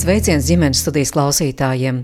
Sveiciens ģimenes studijas klausītājiem!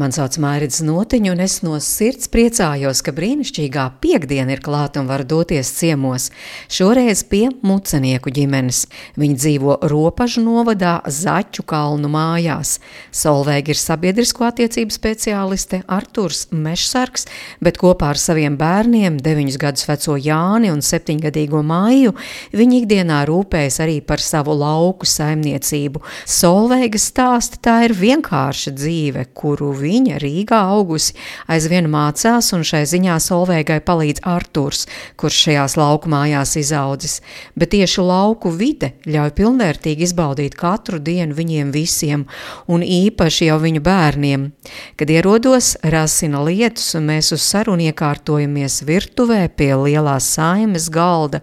Mani sauc Mārcis Notiņš, un es no sirds priecājos, ka brīnišķīgā piekdiena ir klāta un var doties ciemos. Šoreiz pie mucenieku ģimenes. Viņi dzīvo Ropažu novadā Zaķu kalnu mājās. Solveiga ir sabiedrisko attiecību speciāliste Arturs Mešsargs, bet kopā ar saviem bērniem, 9 gadus veco Jāni un 7-gadīgo Māju, viņi ikdienā rūpējas arī par savu lauku saimniecību. Solveiga stāsta stāsta, tā ir vienkārša dzīve, kuru viņa Rīgā augusi aizvien mācās, un šai ziņā Solveigai palīdz Arturs, kurš šajās lauku mājās izaudzis. Bet tieši lauku vide ļauj pilnvērtīgi izbaudīt katru dienu viņiem visiem, un īpaši jau viņu bērniem. Kad ierodos, rasina lietus, un mēs uz sarunu iekārtojamies virtuvē pie lielās saimes galda,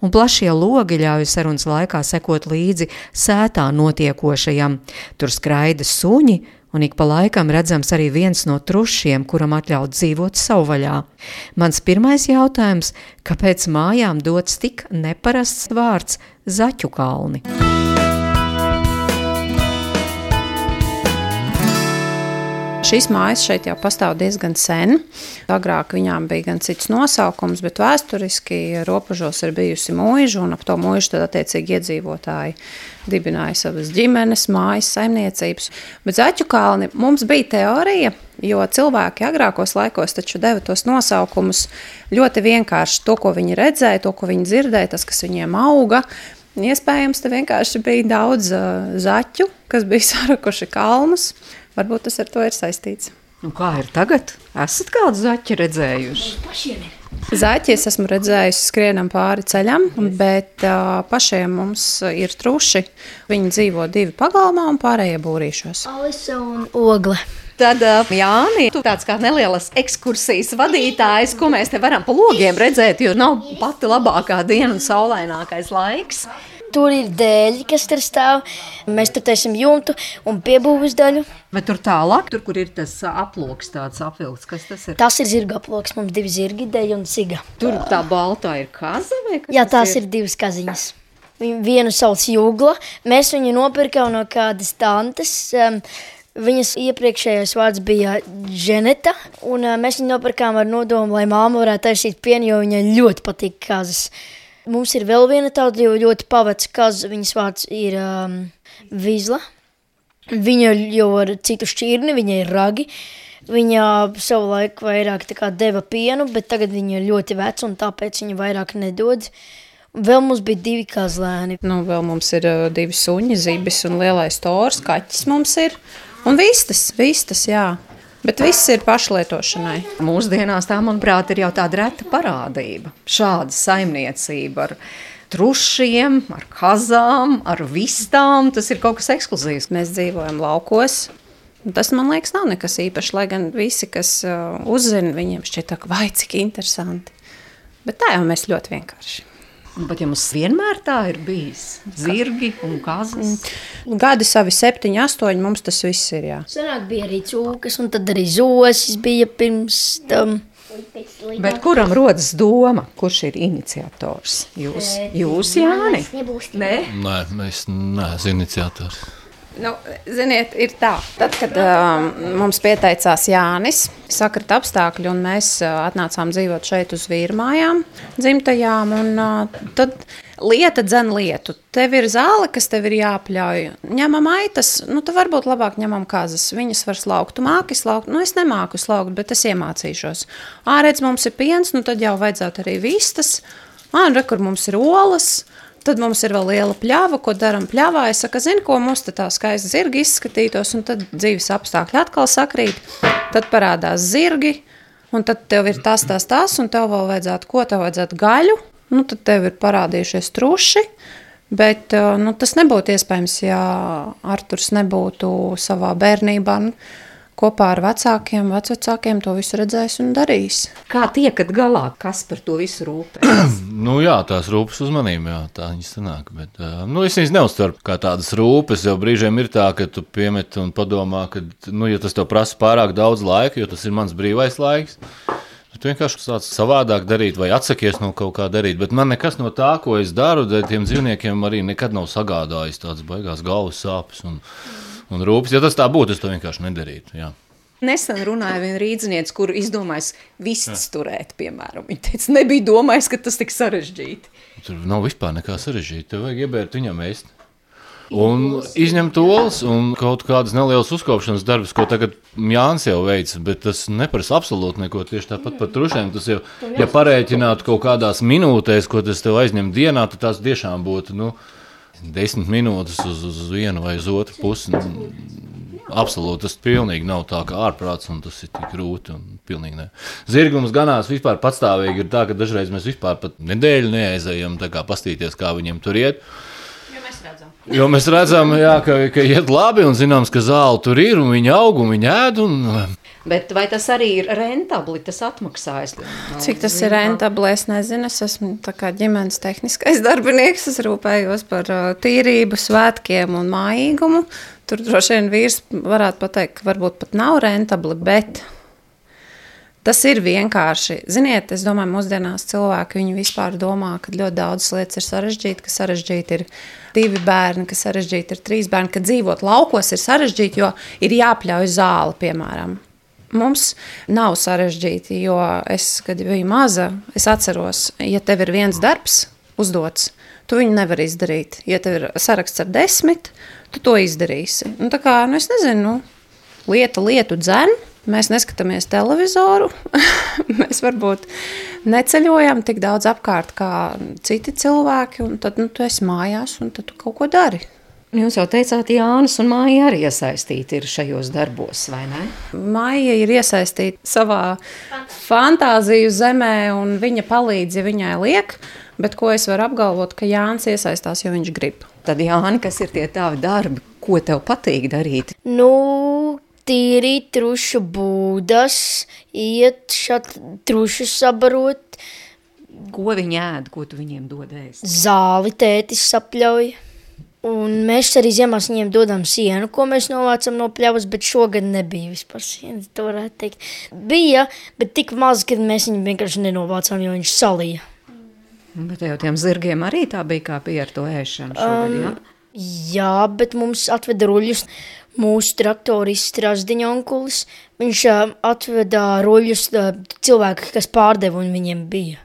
un plašie logi ļauj sarunas laikā sekot līdzi sētā notiekošajam. Tur skraida suņi, un ik pa laikam redzams arī viens no trušiem, kuram atļaut dzīvot savvaļā. Mans pirmais jautājums - kāpēc mājām dots tik neparasts vārds Zaķu kalni? Šīs mājas šeit jau pastāv diezgan sen. Agrāk viņām bija gan cits nosaukums, bet vēsturiski robežos ir bijusi mūža, un ap to mūžu tad attiecīgi iedzīvotāji dibināja savas ģimenes, mājas, saimniecības. Bet Zaķu kalni mums bija teorija, jo cilvēki agrākos laikos taču deva tos nosaukumus ļoti vienkārši. To, ko viņi redzēja, to, ko viņi dzirdēja, tas, kas viņiem auga. Iespējams, te vienkārši bija daudz uh, zaķu, kas bija sarakuši kalnus. Varbūt tas ar to ir saistīts. Un kā ir tagad? Esat kādu zaķi redzējuši? Zaķi es esmu redzējusi skrienam pāri ceļam, bet uh, pašiem mums ir truši. Viņi dzīvo divi pagalmā un pārējie būrīšos. Alisa un Ogle. Tad, Jāni, tu tāds kā nelielas ekskursijas vadītājs, ko mēs te varam pa logiem redzēt, jo nav pati labākā diena un saulainākais laiks. Tur ir dēļi, kas tur stāv. Mēs tur taisām jumtu un piebūves daļu. Bet tur tālāk, tur, kur ir tas aploks, tāds apvilks, kas tas ir? Tas ir zirga aploks, mums divi zirgi, dēļi un siga. Tur tā baltā ir kaza vai kas Jā, tās ir? ir divas kaziņas. Vienu sauc Jūgla. Mēs viņu nopirkām no kādas tantes. Um, Viņas iepriekšējais vārds bija Dženeta, un uh, mēs viņu nopirkām ar nodomu, lai māma varētu taisīt pienu, jo viņai ļoti patīk kazas. Mums ir vēl viena tāda ļoti paveca kaza, viņas vārds ir um, Vizla. Viņa jau ar citu šķirni, viņa ir ragi. Viņa savu laiku vairāk deva pienu, bet tagad viņa ir ļoti veca un tāpēc viņa vairāk nedod. Vēl mums bija divi kazlēni. Nu, vēl mums ir uh, divi suņi, zibis un lielais tors, kaķis mums ir. Un vistas, vistas, jā. Bet viss ir pašlietošanai. Mūsdienās tā, manuprāt, ir jau tāda reta parādība. Šāda saimniecība ar trušiem, ar kazām, ar vistām. Tas ir kaut kas ekskluzīvs. Mēs dzīvojam laukos. Tas man liekas, nav nekas īpašs. Lai gan visi, kas uh, uzzina, viņiem šķiet, ka vai cik interesanti. Bet tā jau mēs ļoti vienkārši. Bet jums vienmēr tā ir bijis? Zirgi un kazas? Gadi savi septiņi, astoņi, mums tas viss ir, jā. Senāk bija arī cūkas, un tad arī zosis bija pirms tam. Bet kuram rodas doma, kurš ir iniciators? Jūs, jūs Jāni? Nē, Nē es neesmu iniciators. Nu, ziniet, ir tā, tad, kad uh, mums pieteicās Jānis, sakrita apstākļi, un mēs uh, atnācām dzīvot šeit uz vīrmājām, dzimtajām, un uh, tad lieta dzen lietu. Tev ir zāle, kas tev ir jāpļauj. Ņemam aitas, nu, tad varbūt labāk ņemam kazas. Viņas var slaukt. Tu māki slaukt? Nu, es nemāku slaukt, bet es iemācīšos. Ārēc mums ir piens, nu, tad jau vajadzētu arī vistas. Ā, re, kur mums ir olas. Tad mums ir vēl liela pļāva, ko darām pļāvā. Es saku, zinu, ko mums tā skaisti zirgi izskatītos, un tad dzīves apstākļi atkal sakrīt. Tad parādās zirgi, un tad tev ir tas, tas, tas, un tev vēl vajadzētu, ko tev vajadzētu gaļu. Nu, tad tev ir parādījušies truši. Bet uh, nu, tas nebūtu iespējams, ja Arthurs nebūtu savā bērnībā. Nu, kopā ar vecākiem, vecākiem to visu redzēs un darīs. Kā tiekat galā, kas par to visu rūpējas? Nu, jā, tās rūpes uzmanība, jā, tā viņas sanāk. Bet, uh, nu, es viņas neuztveru kā tādas rūpes, jo brīžiem ir tā, ka tu piemet un padomā, ka, nu, ja tas tev prasa pārāk daudz laika, jo tas ir mans brīvais laiks, Tu vienkārši sāc savādāk darīt, vai atsakies no kaut kā darīt. Bet man nekas no tā, ko es daru, tiem dzīvniekiem arī nekad nav sagādājis tādas baigās galvas sāpes un, un rūpes. Ja tas tā būtu, es to vienkārši nedarītu. Jā. Nesen runāja viena rīzniece, kuru izdomājis vistas turēt, piemēram. Viņa teica, nebija domājis, ka tas tik sarežģīti. Tur nav vispār nekā sarežģīta. Tev vajag iebērt viņam ēst. Un izņemt olas un kaut kādas nelielas uzkopšanas darbus, ko tagad Jānis jau veic, bet tas neprasa absolūti neko. Tieši tāpat par trušiem. Tas jau, ja parēķinātu kaut kādās minūtēs, ko tas tev aizņem dienā, tad tās tiešām būtu nu, desmit minūtes uz, uz vienu vai uz otru pusi. Absolūti, tas pilnīgi nav tā kā ārprāts, un tas ir tik grūti. Zirgums ganās vispār patstāvīgi ir tā, ka dažreiz mēs vispār pat nedēļu neaizējam, kā pastīties, kā viņiem tur iet. Jo mēs redzam, jā, ka, ka iet labi un zināms, ka zāle tur ir un viņi aug un viņi ēd. Un... Bet vai tas arī ir rentabli, tas atmaksājas? Cik tas ir rentabli, es nezinu. Es esmu ģimenes tehniskais darbinieks, es rūpējos par tīrību, svētkiem un mājīgumu. Tur droši vien vīrs varētu pateikt, ka varbūt pat nav rentabli, bet Tas ir vienkārši. Ziniet, es domāju, mūsdienās cilvēki vispār domā, ka ļoti daudzas lietas ir sarežģītas, ka sarežģīti ir divi bērni, ka sarežģīti ir trīs bērni, ka dzīvot laukos ir sarežģīti, jo ir jāpļauj zāle, piemēram. Mums nav sarežģīti, jo es, kad biju maza, es atceros, ja tev ir viens darbs uzdots, tu viņu nevari izdarīt. Ja tev ir saraksts ar desmit, tu to izdarīsi. Nu, tā kā, nu, es nezinu, nu, lieta lietu dzēnu Mēs neskatāmies televizoru, mēs varbūt neceļojam tik daudz apkārt kā citi cilvēki, tad nu, tu esi mājās un tu kaut ko dari. Jūs jau teicāt, Jānis un Māja arī iesaistīti ir šajos darbos, vai ne? Māja ir iesaistīta savā fantāziju zemē, un viņa palīdz, ja viņai liek. Bet ko es varu apgalvot, ka Jānis iesaistās, jo viņš grib. Tad, Jāni, kas ir tie tavi darbi, ko tev patīk darīt? Nu, tīrīt trušu būdas, iet šat trušu sabarot. Ko viņi ēd, ko tu viņiem dod ēst? Zāli tētis sapļauj. Un mēs arī ziemās viņiem dodam sienu, ko mēs novācam no pļavas, bet šogad nebija vispār sienas, to varētu teikt. Bija, bet tik maz, ka mēs viņu vienkārši nenovācām, jo viņš salīja. Bet jau tiem zirgiem arī tā bija kā pie ar to ēšanu šogad, um, jā? Jā, bet mums atveda ruļus mūsu traktorists Strasdiņa onkulis. Viņš uh, atveda ruļus uh, cilvēki, kas pārdeva un viņiem bija.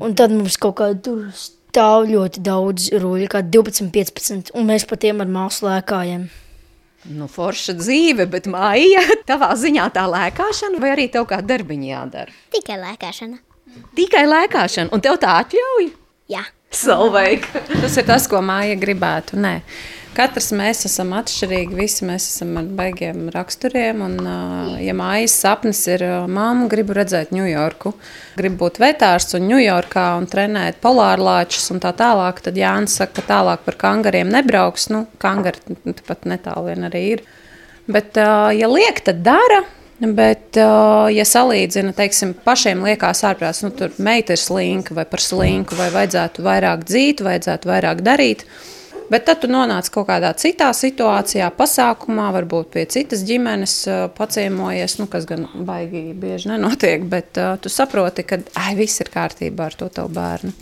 Un tad mums kaut kā tur stāv ļoti daudz ruļu, kā 12, 15, un mēs pa tiem ar māsu lēkājam. Nu, forša dzīve, bet māja, tavā ziņā tā lēkāšana, vai arī tev kā darbiņa jādara? Tikai lēkāšana. Tikai lēkāšana, un tev tā atļauj? Jā. Salveika. tas ir tas, ko māja gribētu. Nē. Katrs mēs esam atšķirīgi, visi mēs esam ar baigiem raksturiem. Un, ja mājas sapnis ir māma, gribu redzēt Ņujorku, gribu būt vetārs un Ņujorkā un trenēt polārlāčus un tā tālāk, tad Jānis saka, ka tālāk par kangariem nebrauks. Nu, kangari pat netālu vien arī ir. Bet, ja liek, tad dara. Bet, ja salīdzina, teiksim, pašiem liekas ārprāts, nu, tur meita ir slinka vai par slinku, vai vajadzētu vairāk dzīt, vajadzētu vairāk darīt, Bet tad tu nonāc kaut kādā citā situācijā, pasākumā, varbūt pie citas ģimenes paciemojies, nu, kas gan baigi bieži nenotiek, bet uh, tu saproti, ka ai, viss ir kārtībā ar to tavu bērnu.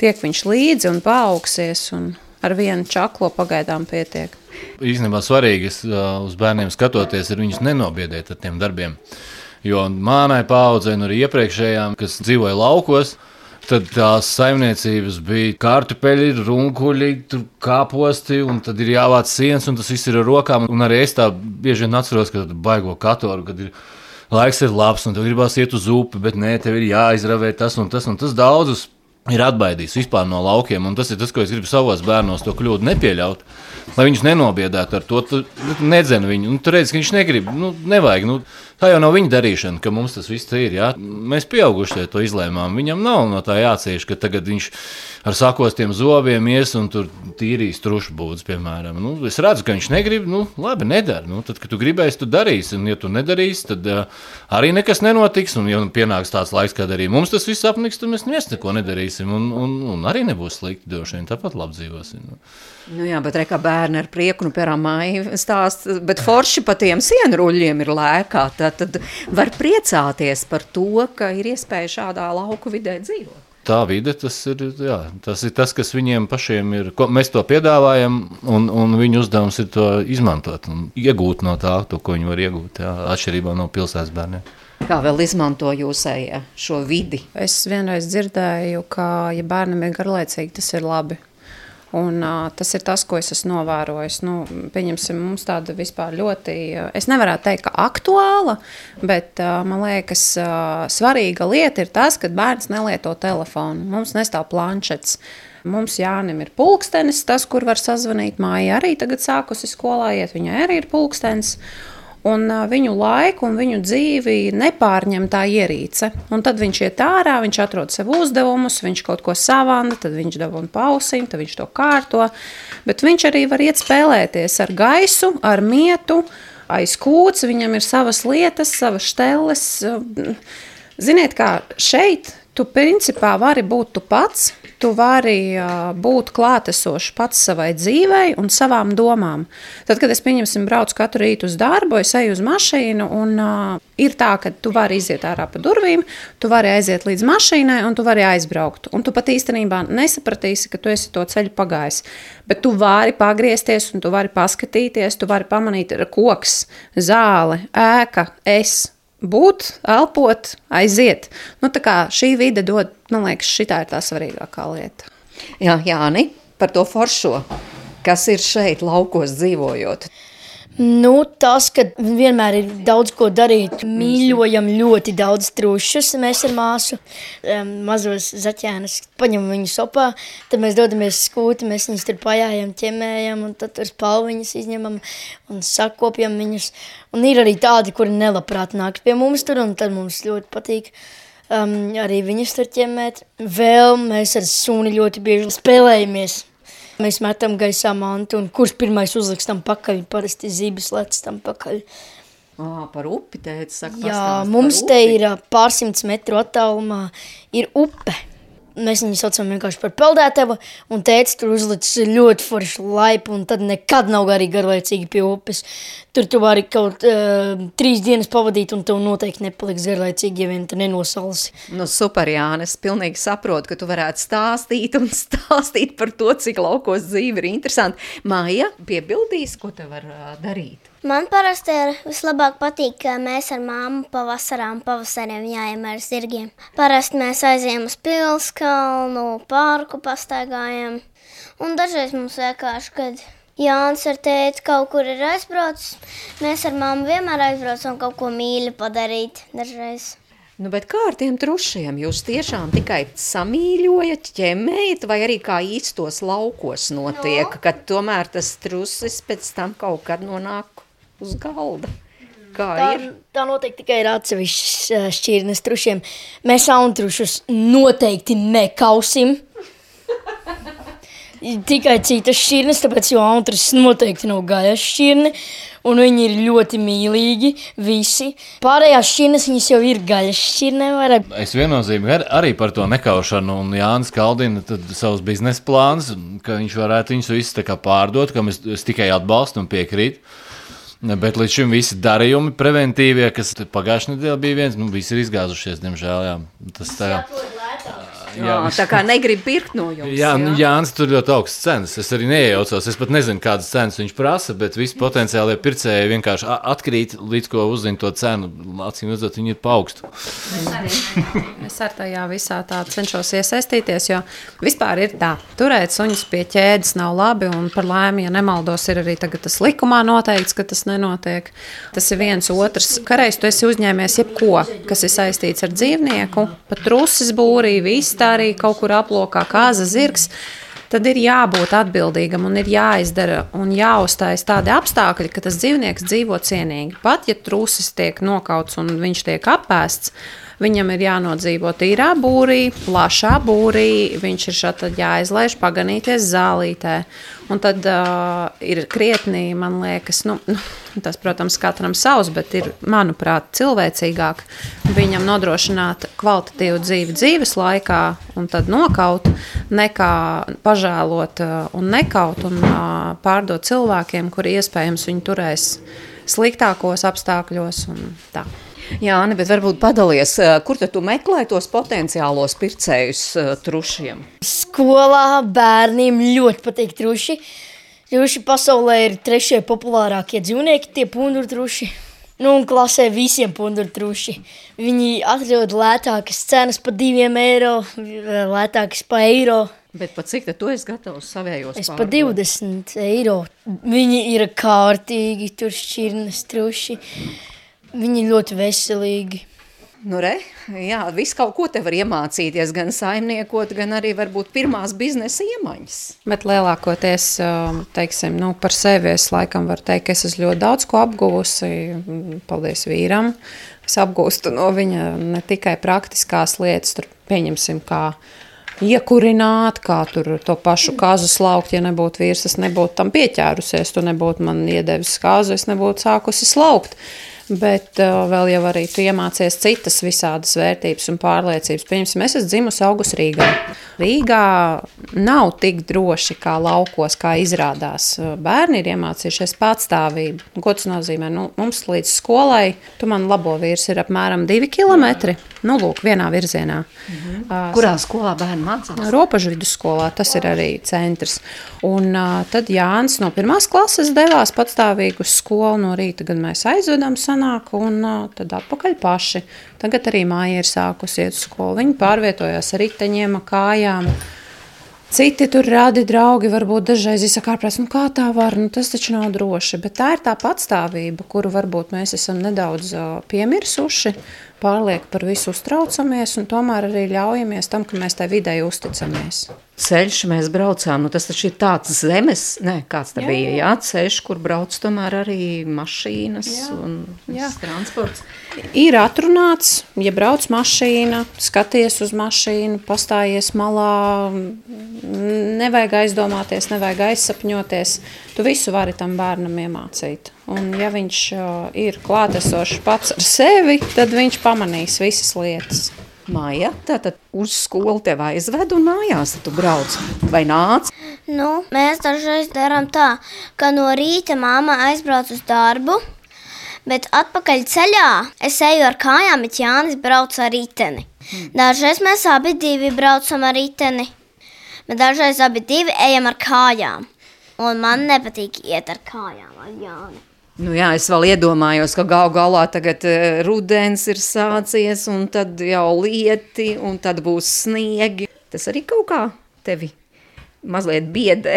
Tiek viņš līdzi un paaugsies, un ar vienu čaklo pagaidām pietiek. Īstenībā svarīgi uz bērniem skatoties, ir viņus nenobiedēt ar tiem darbiem. Jo manai paudzei, un arī iepriekšējām, kas dzīvoja laukos, Tad tās saimniecības bija kartupeļi, runkuļi, kāposti, un tad ir jāvāc sienas, un tas viss ir ar rokām. Un arī es tā bieži vien atceros, ka baigo katoru, kad ir laiks ir labs, un tu gribās iet uz upi, bet nē, tev ir jāizravē tas un tas, un tas daudzus ir atbaidījis vispār no laukiem. Tas ir tas, ko es gribu savos bērnos to kļūdu nepieļaut. Lai viņus nenobiedētu ar to, tu, nedzeni viņu. Nu, tu redz, ka viņš negrib, nu, nevajag. Nu, tā jau nav viņa darīšana, ka mums tas viss ir. Jā. Mēs pieaugušie to izlēmām. Viņam nav no tā jācieš, ka tagad viņš ar sakostiem zobiem ies un tur tīrīs trušu būdas, piemēram. Nu, es redzu, ka viņš negrib, nu, labi, nedara. Nu, tad, kad tu gribēsi, tu darīsi. Un, ja tu nedarīsi, tad uh, arī nekas nenotiks. Un, ja pienāks tāds laiks, kad arī mums tas viss apniks, tad mēs neko nedarīsim. Un, un, un arī nebūs slikti, droši vien tāpat labi dzīvosim. Nu. Nu jā, bet reka bērni ar prieku, nu, piemēram, māju stāst, bet forši pa tiem sienruļiem ir lēkā. Tad, tad var priecāties par to, ka ir iespēja šādā lauku vidē dzīvot. Tā vide, tas ir, jā, tas ir tas, kas viņiem pašiem ir. Mēs to piedāvājam, un, un viņu uzdevums ir to izmantot un iegūt no tā, to, ko viņi var iegūt, jā, atšķirībā no pilsētas bērniem. Kā vēl izmanto jūsējie šo vidi? Es vienreiz dzirdēju, ka, ja bērnam ir garlaicīgi, tas ir labi. Un, uh, tas ir tas, ko es esmu novērojis. Nu, pieņemsim, mums tāda vispār ļoti, uh, es nevaru teikt, ka aktuāla, bet uh, man liekas, uh, svarīga lieta ir tas, ka bērns nelieto telefonu. Mums nestāv planšets. Mums Jānim ir pulkstenis, tas, kur var sazvanīt. Māja arī tagad sākusi skolā iet, viņai arī ir pulkstenis un viņu laiku un viņu dzīvi nepārņem tā ierīce. Un tad viņš iet ārā, viņš atrod sev uzdevumus, viņš kaut ko savanda, tad viņš dabūna pausim, tad viņš to kārto. Bet viņš arī var iet spēlēties ar gaisu, ar mietu, aiz kūts, viņam ir savas lietas, savas štelles. Ziniet, kā šeit tu principā vari būt tu pats, tu vari būt klātesošs pats savai dzīvei un savām domām. Tad, kad es pieņemsim, braucu katru rītu uz darbu, es eju uz mašīnu, un uh, ir tā, ka tu vari iziet ārā pa durvīm, tu vari aiziet līdz mašīnai, un tu vari aizbraukt. Un tu pat īstenībā nesapratīsi, ka tu esi to ceļu pagājis. Bet tu vari pagriezties, un tu vari paskatīties, tu vari pamanīt, ir koks, zāle, ēka, es būt, elpot, aiziet. Nu, šī vide dod, man liekas, šī ir tā svarīgākā lieta. Jā, Jāni, par to foršo, kas ir šeit, laukos dzīvojot. Nu, tas, ka vienmēr ir daudz ko darīt. Mīļojam ļoti daudz trušus. Mēs ar māsu um, mazos zaķēnus paņemam viņu sopā, tad mēs dodamies skūti, mēs viņus tur pajājam, ķemējam, un tad tur spalviņas izņemam un sakopjam viņus. Un ir arī tādi, kuri nelabprāt nāk pie mums tur, un tad mums ļoti patīk um, arī viņus tur ķemēt. Vēl mēs ar suni ļoti bieži spēlējamies. Mēs metam gaisā mantu, un kurš pirmais uzliks tam pakaļ, parasti zibis lec tam pakaļ. À, par upi teica, saka, Jā, mums te ir pārsimts metru attālumā ir upe. Mēs viņu saucam vienkārši par peldētavu, un tētis tur uzlicis ļoti foršu laipu, un tad nekad nav arī garlaicīgi pie upes. Tur tu vari kaut uh, trīs dienas pavadīt, un tev noteikti nepaliks garlaicīgi, ja vien tu nenosalsi. Nu, super, Jāni, es pilnīgi saprotu, ka tu varētu stāstīt un stāstīt par to, cik laukos dzīve ir interesanti. Māja piebildīs, ko te var uh, darīt? Man parasti ir vislabāk patīk, ka mēs ar māmu pavasarā un pavasariem jājam ar zirgiem. Parasti mēs aizējam uz pilskalnu, pārku pastaigājam. Un dažreiz mums vienkārši, kad Jānis ar tēti kaut kur ir aizbraucis, mēs ar māmu vienmēr aizbraucam kaut ko mīļu padarīt dažreiz. Nu, bet kā ar tiem trušiem? Jūs tiešām tikai samīļojat, ķemējat, vai arī kā īstos laukos notiek, no. kad tomēr tas trusis pēc tam kaut kad nonāk uz galda. Kā tā, ir? tā noteikti tikai ir atsevišķas šķirnes trušiem. Mēs autrušus noteikti nekausim. Tikai citas šķirnes, tāpēc jau autras noteikti nav gaļas šķirne. Un viņi ir ļoti mīlīgi, visi. Pārējās šķirnes viņas jau ir gaļas šķirne. Var... Es viennozīmīgi ar, arī par to nekaušanu, un Jānis Kaldina savus biznesa plānus, ka viņš varētu viņus visus pārdot, kam es, es tikai atbalstu un piekrītu. Bet līdz šim visi darījumi preventīvie, kas pagājušajā nedēļā bija viens, nu, visi ir izgāzušies, diemžēl. Jā. Tas tā, Jā, tā kā negrib pirkt no jums. Jā, nu, jā. Jānis tur ļoti augsts cenas. Es arī neiejaucos. Es pat nezinu, kādas cenas viņš prasa, bet visi potenciālie pircēji vienkārši atkrīt līdz ko uzzina to cenu. Acīm redzot, viņi ir paaugstu. es ar tajā visā tā cenšos iesaistīties, jo vispār ir tā, turēt suņus pie ķēdes nav labi, un par laimi, ja nemaldos, ir arī tagad tas likumā noteikts, ka tas nenotiek. Tas ir viens otrs. Kareiz tu esi uzņēmies jebko, kas ir saistīts ar dzīvnieku, pat trusis būrī, viss tā arī kaut kur aplokā kāza zirgs, tad ir jābūt atbildīgam un ir jāizdara un jāuzstājas tādi apstākļi, ka tas dzīvnieks dzīvo cienīgi. Pat ja trūcis tiek nokauts un viņš tiek apēsts, Viņam ir jānodzīvo tīrā būrī, plašā būrī. Viņš ir šeit jāizlaiž paganīties zālītē. Un tad uh, ir krietni, man liekas, nu, nu, tas, protams, katram savs, bet ir, manuprāt, cilvēcīgāk viņam nodrošināt kvalitatīvu dzīvi dzīves laikā un tad nokaut, nekā pažēlot uh, un nekaut un uh, pārdot cilvēkiem, kuri iespējams viņu turēs sliktākos apstākļos un tā. Jā, ne, bet varbūt padalies, eh, kur tad tu meklē tos potenciālos pircējus uh, trušiem? Skolā bērniem ļoti patīk truši. Truši pasaulē ir trešie populārākie dzīvnieki, tie pundurtruši. Nu, un klasē visiem pundurtruši. Viņi atrod lētākas cenas par diviem eiro, lētākas par eiro. Bet pat cik tu esi gatavs savējos? Es par 20 eiro. Viņi ir kārtīgi, tur šķirnes truši. Viņi ļoti veselīgi. Nu, re, jā, viss kaut ko te var iemācīties, gan saimniekot, gan arī varbūt pirmās biznesa iemaņas. Bet lielākoties, um, teiksim, nu, par sevi es laikam varu teikt, ka es esmu ļoti daudz ko apguvusi, paldies vīram. Es apgūstu no viņa ne tikai praktiskās lietas, tur pieņemsim kā iekurināt, kā tur to pašu kāzu slaukt, ja nebūtu vīrs, es nebūtu tam pieķērusies, tu nebūtu man iedevis kāzu, es nebūtu sākusi slaukt. Bet uh, vēl jau arī tu iemācies citas visādas vērtības un pārliecības. Piemēram, es esmu dzimusi augusta Rīgā. Rīgā nav tik droši kā laukos, kā izrādās. Bērni ir iemācījušies patstāvību. Ko tas nozīmē? Nu, mums līdz skolai, tu man labo vīrs, ir apmēram divi kilometri. Nu, lūk, vienā virzienā. Mhm. Uh, Kurā skolā bērni mācās? Robežu vidusskolā, tas ir arī centrs. Un uh, tad Jānis no pirmās klases devās patstāvīgi uz skolu no rīta, kad mēs aizvedam sanāk, un uh, tad atpakaļ paši. Tagad arī māja ir sākusi iet uz skolu. Viņi pārvietojās ar riteņiem, kājām. Citi tur rādi draugi, varbūt dažreiz izsaka, nu kā tā var, nu tas taču nav droši. Bet tā ir tā patstāvība, kuru varbūt mēs esam nedaudz uh, piemirsuši pārlieku par visu uztraucamies un tomēr arī ļaujamies tam, ka mēs tai videi uzticamies. Ceļš mēs braucām, nu tas taču ir tāds zemes, ne, kāds tā jā, bija, jā, ceļš, kur brauc tomēr arī mašīnas jā, un jā. transports. Ir atrunāts, ja brauc mašīna, skaties uz mašīnu, pastājies malā, nevajag aizdomāties, nevajag aizsapņoties, tu visu vari tam bērnam iemācīt. Un, ja viņš ir klātesošs pats ar sevi, tad viņš pamanīs visas lietas. Māja, tātad uz skolu tev aizved un mājās tu brauc vai nāc? Nu, mēs dažreiz darām tā, ka no rīta māma aizbrauc uz darbu, bet atpakaļ ceļā es eju ar kājām, bet Jānis brauc ar riteni. Hmm. Dažreiz mēs abi divi braucam ar riteni, bet dažreiz abi divi ejam ar kājām. Un man nepatīk iet ar kājām ar Jāni. Nu jā, es vēl iedomājos, ka gal galā tagad uh, rudens ir sācies, un tad jau lieti, un tad būs sniegi. Tas arī kaut kā tevi mazliet biedē.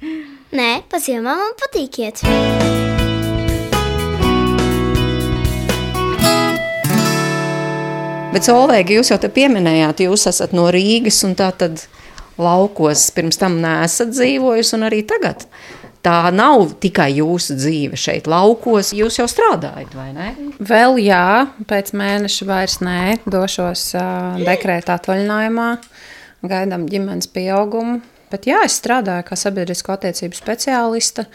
Nē, pa ziemām man patīk iet. Bet, Solveigi, jūs jau te pieminējāt, jūs esat no Rīgas, un tā tad laukos pirms tam neesat dzīvojusi, un arī tagad tā nav tikai jūsu dzīve šeit, laukos. Jūs jau strādājat, vai ne? Vēl jā, pēc mēneša vairs nē, došos uh, dekrētā atvaļinājumā, gaidām ģimenes pieaugumu. Bet jā, es strādāju kā sabiedrisko attiecību speciāliste.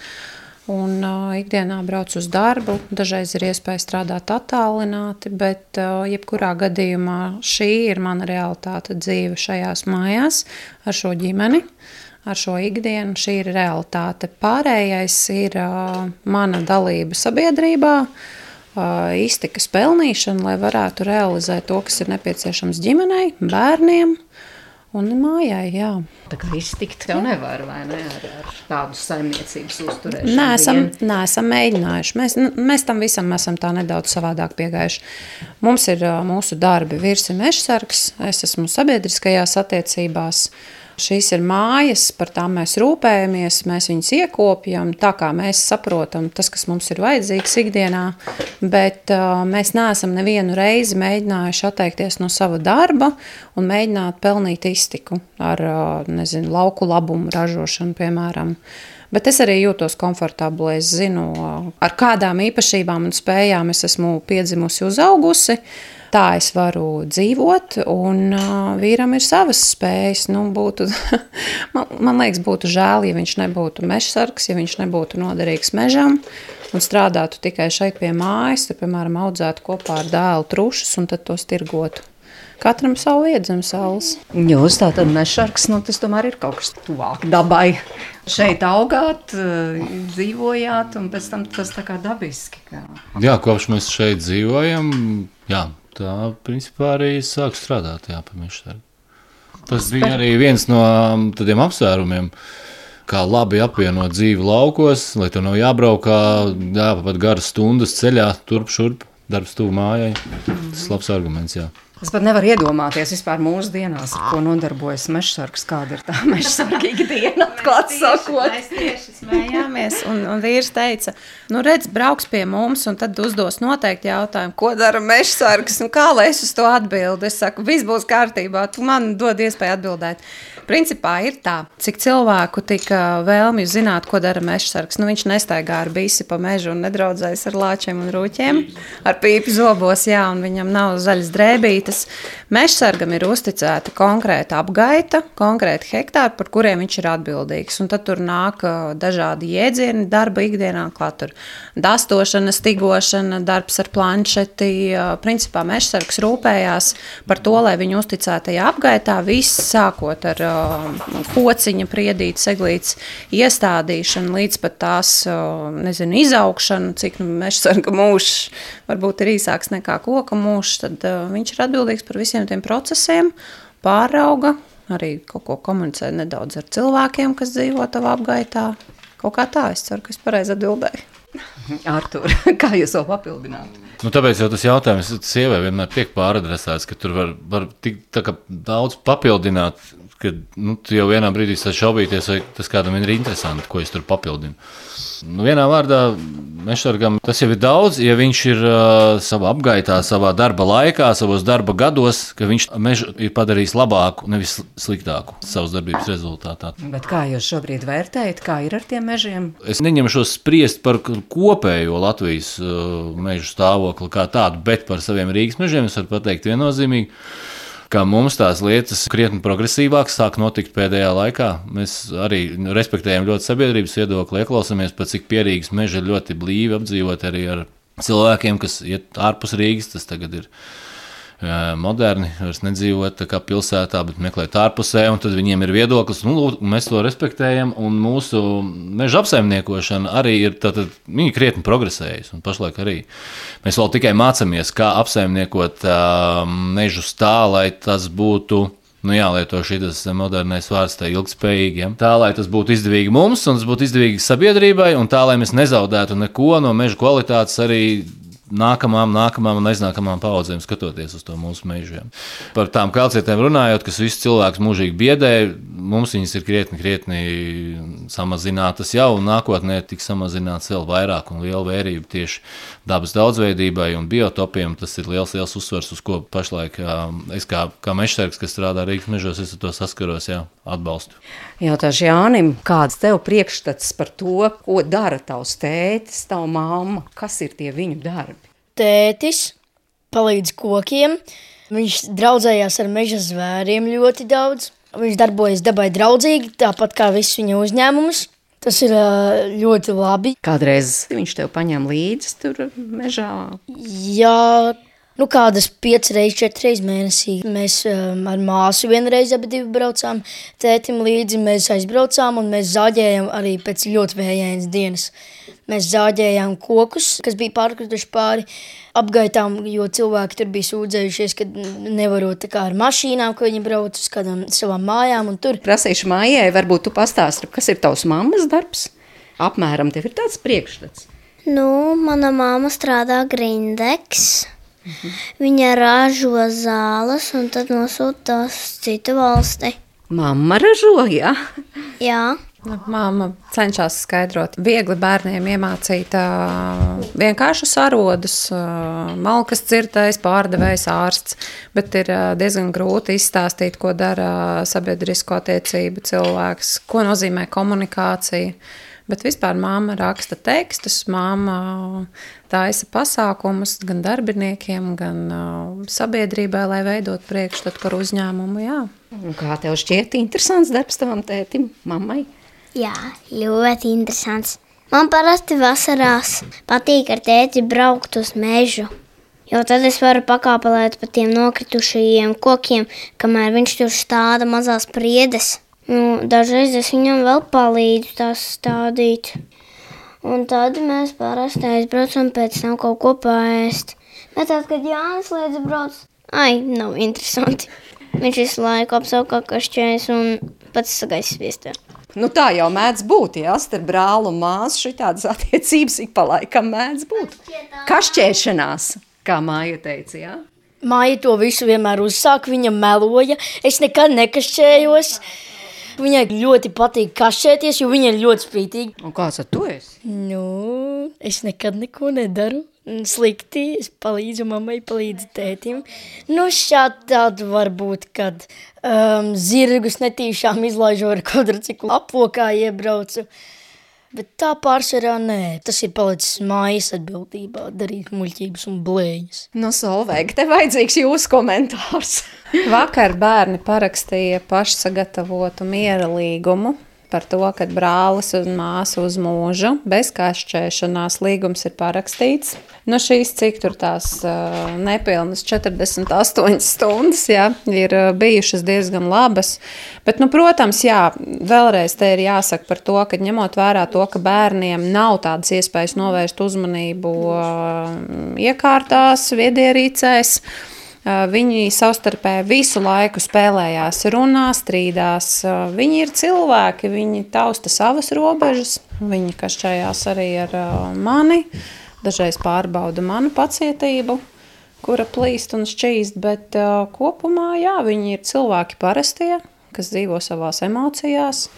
Un uh, ikdienā braucu uz darbu. Dažreiz ir iespēja strādāt attālināti, bet uh, jebkurā gadījumā šī ir mana realitāte dzīve šajās mājās ar šo ģimeni. Uh, ar šo ikdienu. Šī ir realitāte. Pārējais ir uh, mana dalība sabiedrībā, uh, iztikas pelnīšana, lai varētu realizēt to, kas ir nepieciešams ģimenei, bērniem. Un mājai, jā. Tā kā iztikt tev nevar, vai ne, ar, ar tādu saimniecības uzturēšanu? Nē, esam, nē, esam mēģinājuši. Mēs, mēs tam visam esam tā nedaudz savādāk piegājuši. Mums ir mūsu darbi, vīrs ir mežsargs, es esmu sabiedriskajās attiecībās, uh, Šīs ir mājas, par tām mēs rūpējamies, mēs viņus iekopjam, tā kā mēs saprotam, tas, kas mums ir vajadzīgs ikdienā. Bet uh, mēs neesam nevienu reizi mēģinājuši atteikties no sava darba un mēģināt pelnīt iztiku ar uh, nezinu, lauku labumu ražošanu, piemēram. Bet es arī jūtos komfortabli. Es zinu, ar kādām īpašībām un spējām es esmu piedzimusi, uzaugusi. Tā es varu dzīvot, un uh, vīram ir savas spējas. Nu, būtu, man, man liekas, būtu žēl, ja viņš nebūtu mežsargs, ja viņš nebūtu noderīgs mežam un strādātu tikai šeit pie mājas, tad, piemēram, audzētu kopā ar dēlu trušus un tad tos tirgotu. Katram savu vietu zem saules. Jūs tātad nešarks, nu tas tomēr ir kaut kas tuvāk dabai. Šeit augāt, dzīvojāt, un pēc tam tas tā kā dabiski. Kā. Jā, kopš mēs šeit dzīvojam, jā, tā principā arī sāk strādāt, jā, pie mežsarga. Tas bija arī viens no um, tādiem apsvērumiem, kā labi apvienot dzīvi laukos, lai tur nav jābraukā, jāpapat garas stundas ceļā, turp šurp, darbs tuvu mājai. Tas ir labs arguments, jā. Es pat nevaru iedomāties vispār mūsdienās, ko nodarbojas mežsargs, kāda ir tā mežsarga ikdiena, atklāt sakot. Mēs tieši smējāmies, un, un vīrs teica, nu redz, brauks pie mums, un tad uzdos noteikti jautājumu, ko dara mežsargs, un kā lai es uz to atbildu. Es saku, viss būs kārtībā, tu man dod iespēju atbildēt. Principā ir tā, cik cilvēku tika vēlmju zināt, ko dara mežsargs. Nu, viņš nestaigā ar bisi pa mežu un nedraudzējas ar lāčiem un rūķiem, ar pīpi zobos, jā, un viņam nav zaļas drēbītes. Mežsargam ir uzticēta konkrēta apgaita, konkrēti hektāri, par kuriem viņš ir atbildīgs. Un tad tur nāk dažādi jēdzieni darba ikdienā, tur dastošana, stigošana, darbs ar planšeti. Principā mežsargs rūpējās par to, lai viņu uzticētajā apgaitā viss sākot ar kociņa, priedīta, seglītes iestādīšanu līdz pat tās ā, nezinu, izaugšanu, cik nu, mežsarga mūžs varbūt ir īsāks nekā koka mūžs, tad ā, viņš ir atbildīgs par visiem tiem procesiem, pārauga, arī kaut ko komunicē nedaudz ar cilvēkiem, kas dzīvo tavā apgaitā. Kaut kā tā, es ceru, ka es pareizi atbildēju. Artur, kā jūs to papildināt? Nu, tāpēc jau tas jautājums sievai vienmēr tiek pāradresēts, ka tur var, var tik daudz papildināt, ka nu, tu jau vienā brīdī sāc šaubīties, vai tas kādam ir interesanti, ko es tur papildinu. Nu, vienā vārdā mežsargam tas jau ir daudz, ja viņš ir uh, savā apgaitā, savā darba laikā, savos darba gados, ka viņš mežu ir padarījis labāku, nevis sliktāku savas darbības rezultātā. Bet kā jūs šobrīd vērtējat, kā ir ar tiem mežiem? Es neņemšos spriest par kopējo Latvijas uh, mežu stāvokli kā tādu, bet par saviem Rīgas mežiem es varu pateikt viennozīmīgi. Kā mums tās lietas krietni progresīvāk sāk notikt pēdējā laikā. Mēs arī respektējam ļoti sabiedrības viedokli, ieklausāmies, cik pierīgas meža ir ļoti blīvi apdzīvot arī ar cilvēkiem, kas iet ārpus Rīgas. Tas tagad ir moderni, vairs nedzīvot kā pilsētā, bet meklēt ārpusē, un tad viņiem ir viedoklis, nu, lūk, mēs to respektējam, un mūsu meža apsaimniekošana arī ir, tātad, viņi krietni progresējusi, un pašlaik arī mēs vēl tikai mācāmies, kā apsaimniekot uh, mežus tā, lai tas būtu Nu, jālieto šis modernais vārds, tā ilgspējīgi. Ja? Tā, lai tas būtu izdevīgi mums, un tas būtu izdevīgi sabiedrībai, un tā, lai mēs nezaudētu neko no meža kvalitātes arī nākamām, nākamām un aiznākamām paudzēm, skatoties uz to mūsu mežiem. Par tām kalcietēm runājot, kas visus cilvēkus mūžīgi biedē, mums viņas ir krietni, krietni samazinātas jau, un nākotnē tiks samazināts vēl vairāk un liela vērība tieši dabas daudzveidībai un biotopiem. Tas ir liels, liels uzsvers, uz ko pašlaik es kā, kā mežsargs, kas strādā Rīgas mežos, es ar to saskaros, jā, atbalstu. Jautāšu Jānim, kāds tev priekšstats par to, ko dara tavs tētis, tava mamma, kas ir tie viņu darbi? Tētis palīdz kokiem. Viņš draudzējās ar meža zvēriem ļoti daudz. Viņš darbojas dabai draudzīgi, tāpat kā visus viņa uzņēmumus. Tas ir ļoti labi. Kādreiz viņš tev paņem līdzi tur mežā. Jā, nu kādas piecas reizes, četras reizes mēnesī. Mēs um, ar māsu vienreiz abi braucām tētim līdzi. Mēs aizbraucām un mēs zāģējām arī pēc ļoti vējainas dienas. Mēs zāģējām kokus, kas bija pārkrituši pāri apgaitām, jo cilvēki tur bija sūdzējušies, ka nevarot tā kā ar mašīnām, ka viņi brauc uz kādām savām mājām un tur. Prasīšu mājai, varbūt tu pastāsti, kas ir tavs mammas darbs? Apmēram tev ir tāds priekšstats. Nu, mana māma strādā grindeks. Viņa ražo zāles un tad nosūta tās uz citu valsti. Mamma ražo, jā. Jā, Nu, Māma cenšas skaidrot, viegli bērniem iemācīt uh, vienkāršus arodus, uh, malkas cirtais, pārdevējs, ārsts, bet ir uh, diezgan grūti izstāstīt, ko dara sabiedrisko attiecību cilvēks, ko nozīmē komunikācija. Bet vispār māma raksta tekstus, māma taisa pasākumus gan darbiniekiem, gan uh, sabiedrībai, lai veidot priekšstatu par uzņēmumu. Jā. Kā tev šķiet interesants darbs tavam tētim, mammai? jā, ļoti interesants. Man parasti vasarās patīk ar tēti braukt uz mežu. Jo tad es varu pakāpelēt pa tiem nokritušajiem kokiem, kamēr viņš tur stāda mazās priedes. Nu, dažreiz es viņam vēl palīdzu tās stādīt. Un tad mēs parasti aizbraucam pēc tam kaut ko pāriest. Bet tad, kad Jānis Liedz brauc, ai, nav interesanti. Viņš visu laiku apsaukā kašķēs un pats sagaisa spiestē. Nu, tā jau mēdz būt. Jā, starp brāli un māsu šādas attiecības ik pa laikam mēdz būt. Kašķēšanās, kā māja teica. Jā? Māja to visu vienmēr uzsāka, viņa meloja. Es nekad nekašķējos. Viņai ļoti patīk kašķēties, jo viņa ir ļoti spītīga. Un kāds ar to esi? Nu, es nekad neko nedaru. Slikti, es palīdzu mammai, palīdzu tētim. Nu, šādi varbūt, kad um, zirgus netīšām izlaižu ar kvadrciklu apokā iebraucu. Bet tā pārsvarā nē, tas ir palicis mājas atbildībā darīt muļķības un blēņas. No Solveiga, tev vajadzīgs jūsu komentārs. Vakar bērni parakstīja pašsagatavotu miera līgumu par to, ka brālis un māsa uz mūžu bez kašķēšanās līgums ir parakstīts. Nu, šīs cik tur tās uh, nepilnas 48 stundas jā, ir uh, bijušas diezgan labas. Bet, nu, protams, jā, vēlreiz te ir jāsaka par to, ka ņemot vērā to, ka bērniem nav tādas iespējas novērst uzmanību uh, iekārtās, viedierīcēs, Viņi savstarpēji visu laiku spēlējās, runā, strīdās. Viņi ir cilvēki, viņi tausta savas robežas, viņi kašķējās arī ar mani, dažreiz pārbauda manu pacietību, kura plīst un šķīst, bet kopumā jā, viņi ir cilvēki parastie, kas dzīvo savās emocijās.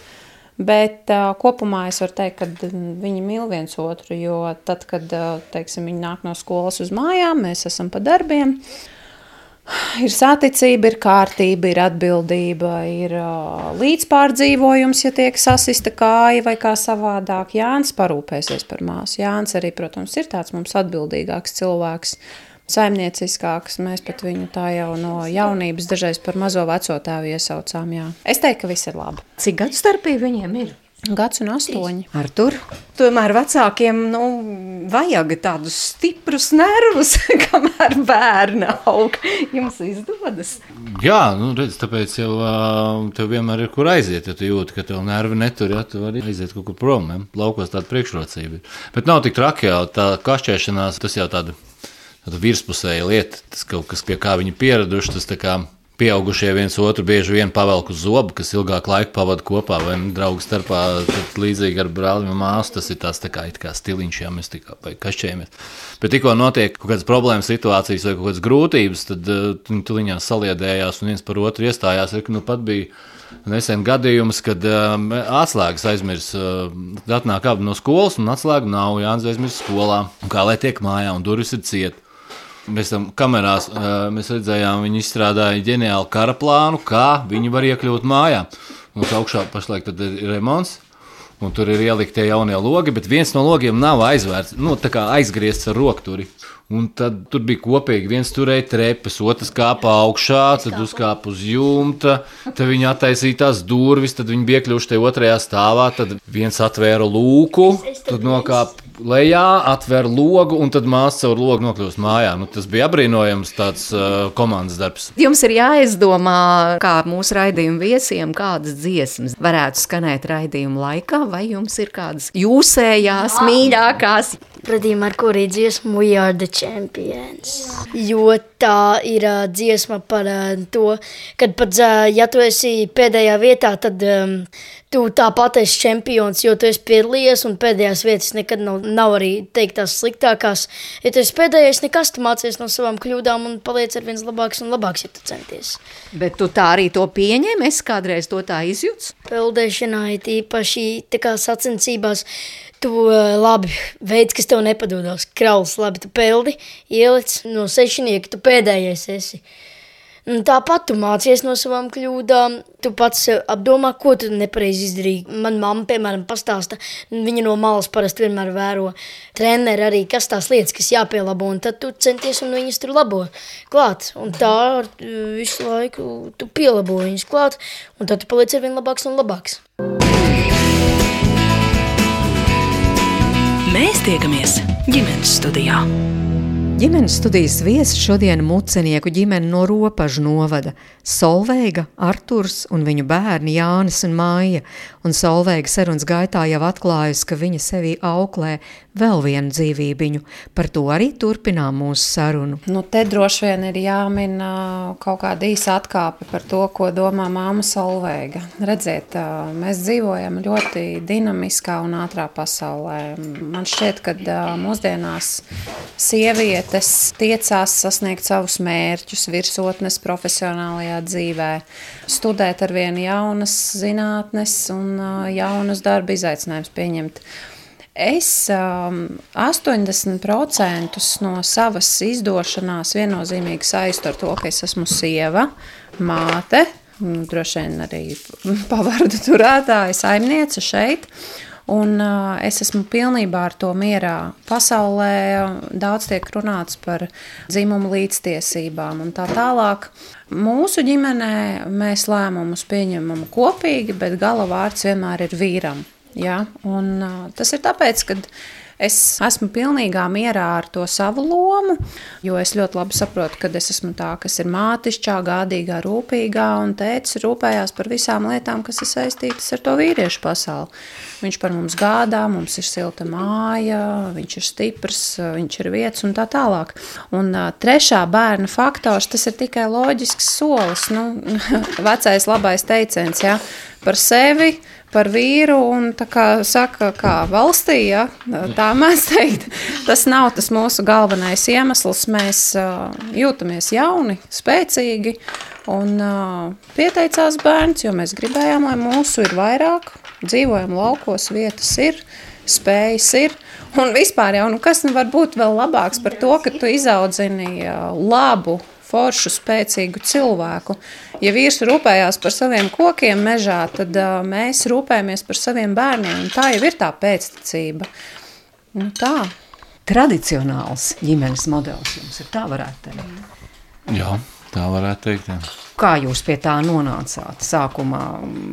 Bet uh, kopumā es varu teikt, ka viņi mīl viens otru. Jo tad, kad teiksim, viņi nāk no skolas uz mājām, mēs esam pa darbiem. Uh, Ir saticība, ir kārtība, ir atbildība, ir uh, līdzpārdzīvojums, ja tiek sasista kāja vai kā savādāk. Jānis parūpēsies par māsu. Jānis arī, protams, ir tāds mums atbildīgāks cilvēks, saimnieciskāks. Mēs pat viņu tā jau no jaunības dažreiz par mazo veco tēvu iesaucām. Jā. Es teiktu, ka viss ir labi. Cik gadu starpība viņiem ir? Gads un astoņi. Ar tur. Tomēr vecākiem nu, vajag tādus stiprus nervus, kamēr bērni aug. Jums izdodas. Jā, nu, redz, tāpēc jau tev vienmēr ir kur aiziet. Ja tu jūti, ka tev nervi netur, ja tu vari aiziet kaut kur prom. Ja? Laukos tāda priekšrocība. Bet nav tik traki jau tā kašķēšanās, tas jau tāda, tāda virspusēja lieta. Tas kaut kas, pie kā viņi pieraduši, tas tā kā Pieaugušie viens otru bieži vien pavelk uz zobu, kas ilgāk laika pavada kopā, vai draugu starpā. Līdzīgi ar brāli un māsu tas ir tāds tā kā, kā stiliņš, ja mēs tikai kašķējamies. Bet tikko notiek kaut kādas problēmas situācijas vai kaut kādas grūtības, tad uh, viņi tuliņās saliedējās un viens par otru iestājās. Ir, nu pat bija nesen gadījums, kad um, atslēgas aizmirs. Uh, atnāk abi no skolas, un atslēga nav Jānis aizmirs skolā. Un kā lai tiek mājā, un durvis ir cietas. Mēs tam kamerās mēs redzējām, viņi izstrādāja ģeniālu kara plānu, kā viņi var iekļūt mājā. Mums augšā pašlaik ir remonts. Un tur ir ielikti jaunie logi, bet viens no logiem nav aizvērts, nu, aizgriezts ar rokturi. Un tad tur bija kopīgi. viens turēja trepes, otrs kāpa augšā, tad uzkāpa uz jumta. Tad viņi attaisīja tās durvis, tad viņi bija kļuvuši tajā otrajā stāvā. Tad viens atvēra lūku, tad nokāpa lejā, atver logu, un tad māsa caur logu nokļūst mājā. Nu, tas bija apbrīnojams tāds uh, komandas darbs. Jums ir jāizdomā, kā mūsu raidījuma viesiem, kādas dziesmas varētu skanēt raidījuma laikā, vai jums ir kādas jūsējās, Jā. mīļākās? Pretī Marko arī dziesmu We are the champions. Jo tā ir uh, dziesma par uh, to, kad pat, uh, ja tu esi pēdējā vietā, tad um, tu tāpat esi čempions, jo tu esi piedalījies un pēdējās vietas nekad nav, nav arī teikt tās sliktākās. Ja tu esi pēdējais, nekas tu mācies no savām kļūdām un paliec ar viens labāks un labāks, ja tu centies. Bet tu tā arī to pieņem, es kādreiz to tā izjūtu. Peldēšanā ir īpaši tā kā sacensībās. Tu uh, labi veids, kas tev nepadodas, krauls, labi, tu peldi, ielic no sešinieka, tu pēdējais esi. Un tāpat tu mācies no savām kļūdām, tu pats apdomā, ko tu nepareizi izdarīji. Man mamma, piemēram, pastāsta, viņa no malas parasti vienmēr vēro treneri arī, kas tās lietas, kas jāpielabo, un tad tu centies un viņas tur labo klāt. Un tā ar visu laiku tu pielabo viņas klāt, un tad tu paliec ar vien labāks un labāks. Mēs tiekamies ģimenes studijā. Ģimenes studijas viesis šodien mucenieku ģimene no Ropažu novada - Solveiga, Arturs un viņu bērni Jānis un Māja, un Solveiga sarunas gaitā jau atklājusi, ka viņa sevī auklē vēl vienu dzīvībiņu. Par to arī turpinām mūsu sarunu. Nu, te droši vien ir jāmin kaut kāda īsa atkāpe par to, ko domā māma Solveiga. Redziet, mēs dzīvojam ļoti dinamiskā un ātrā pasaulē. Man šķiet, ka mūsdienās sieviete sievietes tiecās sasniegt savus mērķus, virsotnes profesionālajā dzīvē, studēt ar vien jaunas zinātnes un jaunus darba izaicinājumus pieņemt. Es um, 80% no savas izdošanās viennozīmīgi saistu ar to, ka es esmu sieva, māte, droši vien arī pavardu turētāja, saimniece šeit. Un, uh, es esmu pilnībā ar to mierā. Pasaulē daudz tiek runāts par dzimumu līdztiesībām un tā tālāk. Mūsu ģimenē mēs lēmumus pieņemam kopīgi, bet gala vārds vienmēr ir vīram. Ja? Un, uh, tas ir tāpēc, ka Es esmu pilnīgā mierā ar to savu lomu, jo es ļoti labi saprotu, ka es esmu tā, kas ir mātišķā, gādīgā, rūpīgā, un tēvs rūpējās par visām lietām, kas ir saistītas ar to vīriešu pasauli. Viņš par mums gādā, mums ir silta māja, viņš ir stiprs, viņš ir vietas un tā tālāk. Un trešā bērna faktors, tas ir tikai loģisks solis, nu, vecais labais teiciens, ja, par sevi, par vīru, un kā saka, kā valstī, ja, tā mēs teikt, tas nav tas mūsu galvenais iemesls. Mēs uh, jūtamies jauni, spēcīgi, un uh, pieteicās bērns, jo mēs gribējām, lai mūsu ir vairāk, dzīvojam laukos, vietas ir, spējas ir, un vispār jau, nu kas nu var būt vēl labāks par to, ka tu izaudzini uh, labu, foršu, spēcīgu cilvēku. Ja vīrs rūpējās par saviem kokiem mežā, tad uh, mēs rūpējamies par saviem bērniem. Tā jau ir tā pēctecība. Nu, tā. Tradicionāls ģimenes modelis jums ir tā, varētu teikt. Jā, tā varētu teikt. Jā. Kā jūs pie tā nonācāt? Sākumā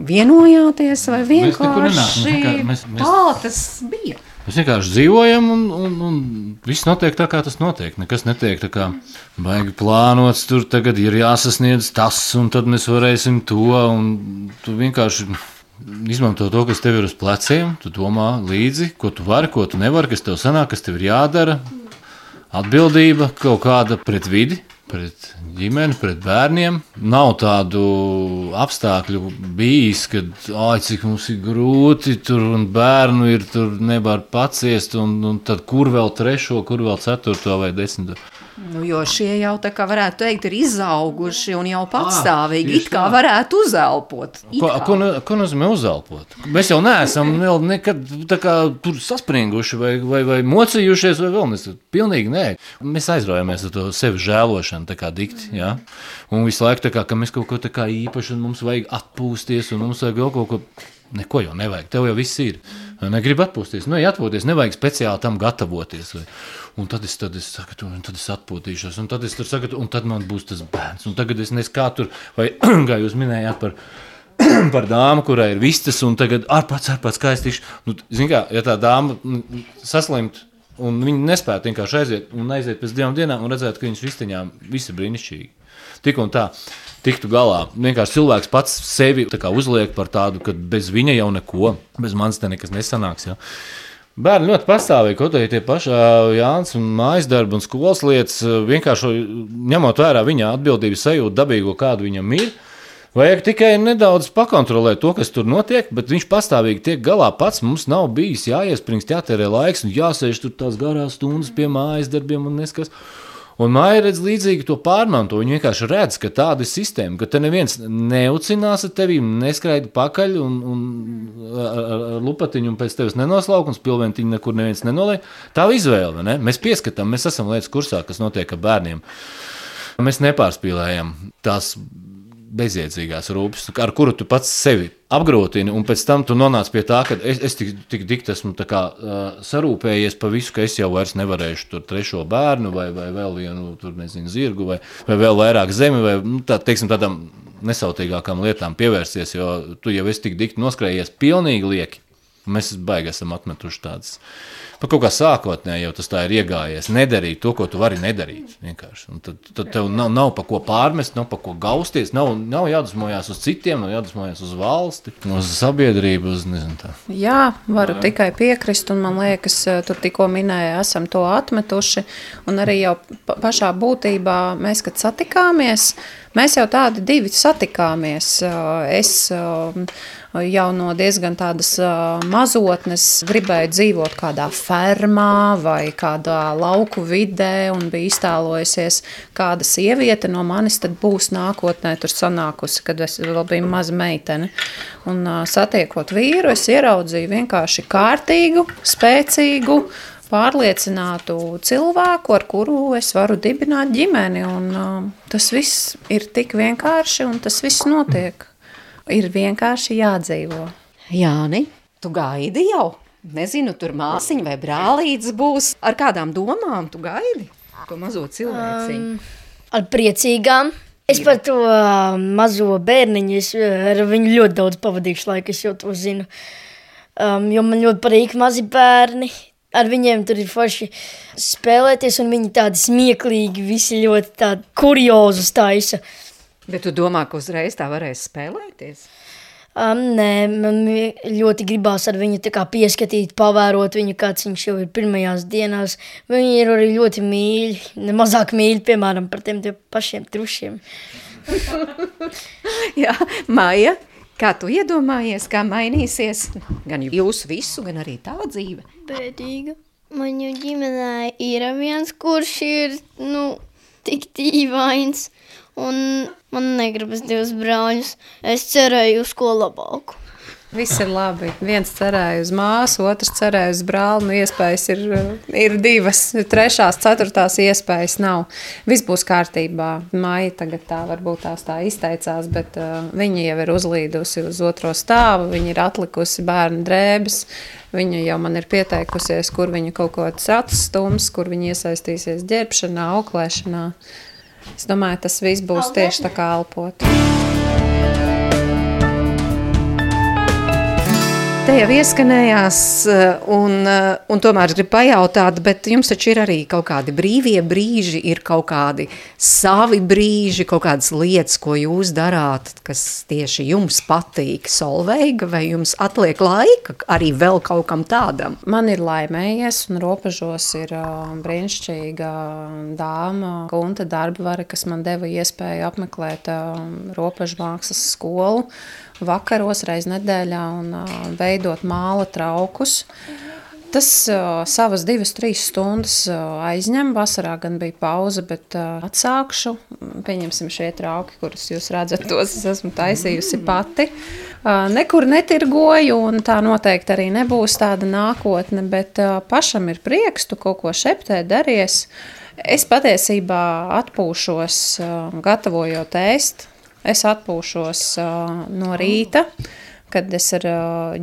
vienojāties vai vienkārši mēs mēs, mēs... tā tas bija? Mēs vienkārši dzīvojam, un, un, un viss notiek tā, kā tas notiek. Nekas netiek tā kā baigi plānots. Tur tagad ir jāsasniedz tas, un tad mēs varēsim to. Tu vienkārši izmanto to, kas tev ir uz pleciem. Tu domā līdzi, ko tu vari, ko tu nevari, kas tev sanāk, kas tev ir jādara. Atbildība kaut kāda pret vidi pret ģimeni, pret bērniem. Nav tādu apstākļu bijis, kad, ah, cik mums ir grūti tur un bērnu ir tur nevar paciest, un, un tad kur vēl trešo, kur vēl ceturto vai desmito. Nu, jo šie jau tā kā varētu teikt, ir izauguši un jau patstāvīgi. It kā varētu uzelpot. Ko, ko, ko nozīmē uzelpot? Mēs jau neesam nekad kā, tur saspringuši vai, vai, vai mocījušies, vai vēl mēs. Pilnīgi nē. Mēs aizraujamies ar to sevi žēlošanu, tā kā dikti. Ja? Un visu laiku tā kā, ka mēs kaut ko tā kā īpaši, un mums vajag atpūsties, un mums vajag vēl kaut ko. Neko jau nevajag, tev jau viss ir. Negribu atpūsties, nu, ja atpūties, nevajag speciāli tam gatavoties. Vai. Un tad es, tad es saku, un tad es atpūtīšos, un tad es tur saku, un tad man būs tas bērns. Un tagad es nezinu, kā tur, vai kā jūs minējāt par, par dāmu, kurai ir vistas, un tagad ārpats, ārpats skaistīšu. Nu, zin kā, ja tā dāma saslimt, un viņi nespētu vienkārši aiziet un aiziet pēc divām dienām un redzēt, ka viņas vistiņām viss ir brīnišķīgi. Tik un tā tiktu galā. Vienkārši cilvēks pats sevi uzliek par tādu, ka bez viņa jau neko, bez manis te nekas nesanāks. Ja? Bērni ļoti pastāvīgi, arī tie paši Jānis mājas darbi un skolas lietas, vienkārši ņemot vērā viņa atbildības sajūtu, dabīgo, kādu viņam ir. Vajag tikai nedaudz pakontrolēt to, kas tur notiek, bet viņš pastāvīgi tiek galā pats. Mums nav bijis jāiespringst, jātērē laiks un jāsēž tur tās garās stundas pie mājas darbiem un neskas. Un māja redz līdzīgi to pārmanto. Viņa vienkārši redz, ka tāda ir sistēma, ka te neviens neucinās ar tevi, neskraida pakaļ un, un lupatiņu un pēc tevis nenoslauk un spilventiņu nekur neviens nenoliek. Tā ir izvēle. Ne? Mēs pieskatām, mēs esam lietas kursā, kas notiek ar bērniem. Mēs nepārspīlējam tās bezjēdzīgās rūpes, ar kuru tu pats sevi apgrūtini, un pēc tam tu nonāc pie tā, ka es, es tik, tik dikti esmu kā, uh, sarūpējies par visu, ka es jau vairs nevarēšu tur trešo bērnu, vai, vai vēl vienu tur, nezinu, zirgu, vai, vai vēl vairāk zemi, vai nu, tā, teiksim, tādām nesautīgākām lietām pievērsties, jo tu jau esi tik dikti noskrējies pilnīgi lieki. Mēs baigi esam atmetuši tādas. Pat kaut kā sākotnēji jau tas tā ir iegājies. Nedarīt to, ko tu vari nedarīt. Tad, tad tev nav, nav pa ko pārmest, nav pa ko gausties. Nav, nav jādusmojās uz citiem, nav jādusmojās uz valsti, uz sabiedrību. Uz, nezinu, tā. Jā, varu Jā. tikai piekrist. Un man liekas, eh, tur tikko minēja, esam to atmetuši. Un arī jau pašā būtībā mēs, kad satikāmies, mēs jau tādi divi satikāmies. Eh, es jau no diezgan tādas mazotnes gribēju dzīvot kādā fermā vai kādā lauku vidē un bija iztēlojusies, kāda sieviete no manis tad būs nākotnē tur sanākusi, kad es vēl biju maza meitene. Un satiekot vīru, es ieraudzīju vienkārši kārtīgu, spēcīgu, pārliecinātu cilvēku, ar kuru es varu dibināt ģimeni. Un, uh, tas viss ir tik vienkārši un tas viss notiek. Ir vienkārši jādzīvo. Jāni, tu gaidi jau? Nezinu, tur māsiņa vai brālītis būs. Ar kādām domām tu gaidi to mazo cilvēciņu? Um, ar priecīgām. Es par to uh, mazo bērniņu, es ar viņu ļoti daudz pavadīšu laiku, es jau to zinu. Um, jo man ļoti patīk mazi bērni. Ar viņiem tur ir forši spēlēties, un viņi tādi smieklīgi, visi ļoti tādi kuriozus taisa. Bet tu domā, ka uzreiz tā varēs spēlēties? Um, nē, man ļoti gribās ar viņu pieskatīt, pavērot viņu, kāds viņš jau ir pirmajās dienās. Viņi ir arī ļoti mīļi, nemazāk mīļi, piemēram, par tiem pašiem trušiem. Jā, Maija, kā tu iedomājies, kā mainīsies gan jūsu visu, gan arī tā dzīve? Bēdīga. Manu ģimenē ir viens, kurš ir, nu, tik dīvains un man negribas divus brāļus. Es cerēju uz ko labāku. Viss ir labi. Viens cerēja uz māsu, otrs cerēja uz brāli. Nu, iespējas ir, ir divas, trešās, ceturtās iespējas nav. Viss būs kārtībā. Māja tagad tā varbūt tās tā izteicās, bet uh, viņa jau ir uzlīdusi uz otro stāvu. Viņa ir atlikusi bērnu drēbes. Viņa jau man ir pieteikusies, kur viņa kaut ko atstums, kur viņa iesaistīsies ģērbšanā, auklēšanā. Es domāju, tas viss būs tieši tā kā elpot. Te jau ieskanējās, eh, un, eh, un tomēr gribu pajautāt, bet jums taču ir arī kaut kādi brīvie brīži, ir kaut kādi savi brīži, kaut kādas lietas, ko jūs darāt, kas tieši jums patīk, solveiga, vai jums atliek laika arī vēl kaut kam tādam? Man ir laimējies, un robežos ir uh, brīnišķīga dāma, Gunta Darbvara, kas man deva iespēju apmeklēt robežu mākslas skolu vakaros reiz nedēļā un uh, veidot māla traukus. Tas uh, savas divas, trīs stundas uh, aizņem. Vasarā gan bija pauze, bet uh, atsākšu. Pieņemsim šie trauki, kurus jūs redzat, tos es esmu taisījusi pati. Uh, nekur netirgoju, un tā noteikti arī nebūs tāda nākotne, bet uh, pašam ir prieks, tu kaut ko šeptē daries. Es patiesībā atpūšos, uh, gatavojot ēst, Es atpūšos no rīta, kad es ar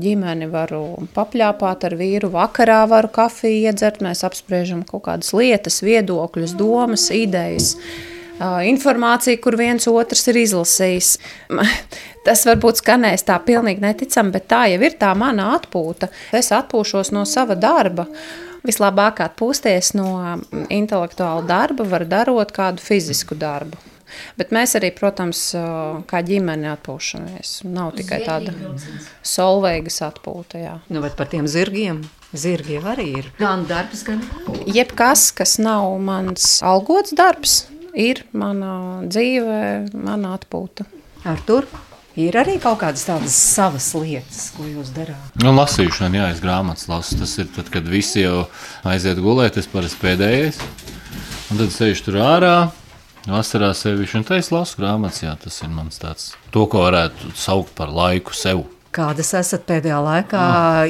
ģimeni varu papļāpāt ar vīru. Vakarā varu kafiju iedzert, mēs apspriežam kaut kādas lietas, viedokļus, domas, idejas. Informācija, kur viens otrs ir izlasījis. Tas varbūt skanēs tā pilnīgi neticami, bet tā jau ir tā mana atpūta. Es atpūšos no sava darba. Vislabāk atpūsties no intelektuāla darba var darot kādu fizisku darbu. Bet mēs arī, protams, kā ģimene atpūšamies. Nav tikai tāda solveigas atpūta. Jā. Nu, bet par tiem zirgiem? Zirgi jau arī ir gan darbs, gan Jebkas, kas nav mans algots darbs, ir mana dzīve, mana atpūta. ar tur. Ir arī kaut kādas tādas savas lietas, ko jūs darāt. Nu, lasīšana, jā, es grāmatas lasu. Tas ir tad, kad visi jau aiziet gulēt, es parasti pēdējais. Un tad sēž tur ārā, vasarā sevišķi, un tā es lasu grāmatas. Jā, tas ir mans tāds, to, ko varētu saukt par laiku sev. Kādas esat pēdējā laikā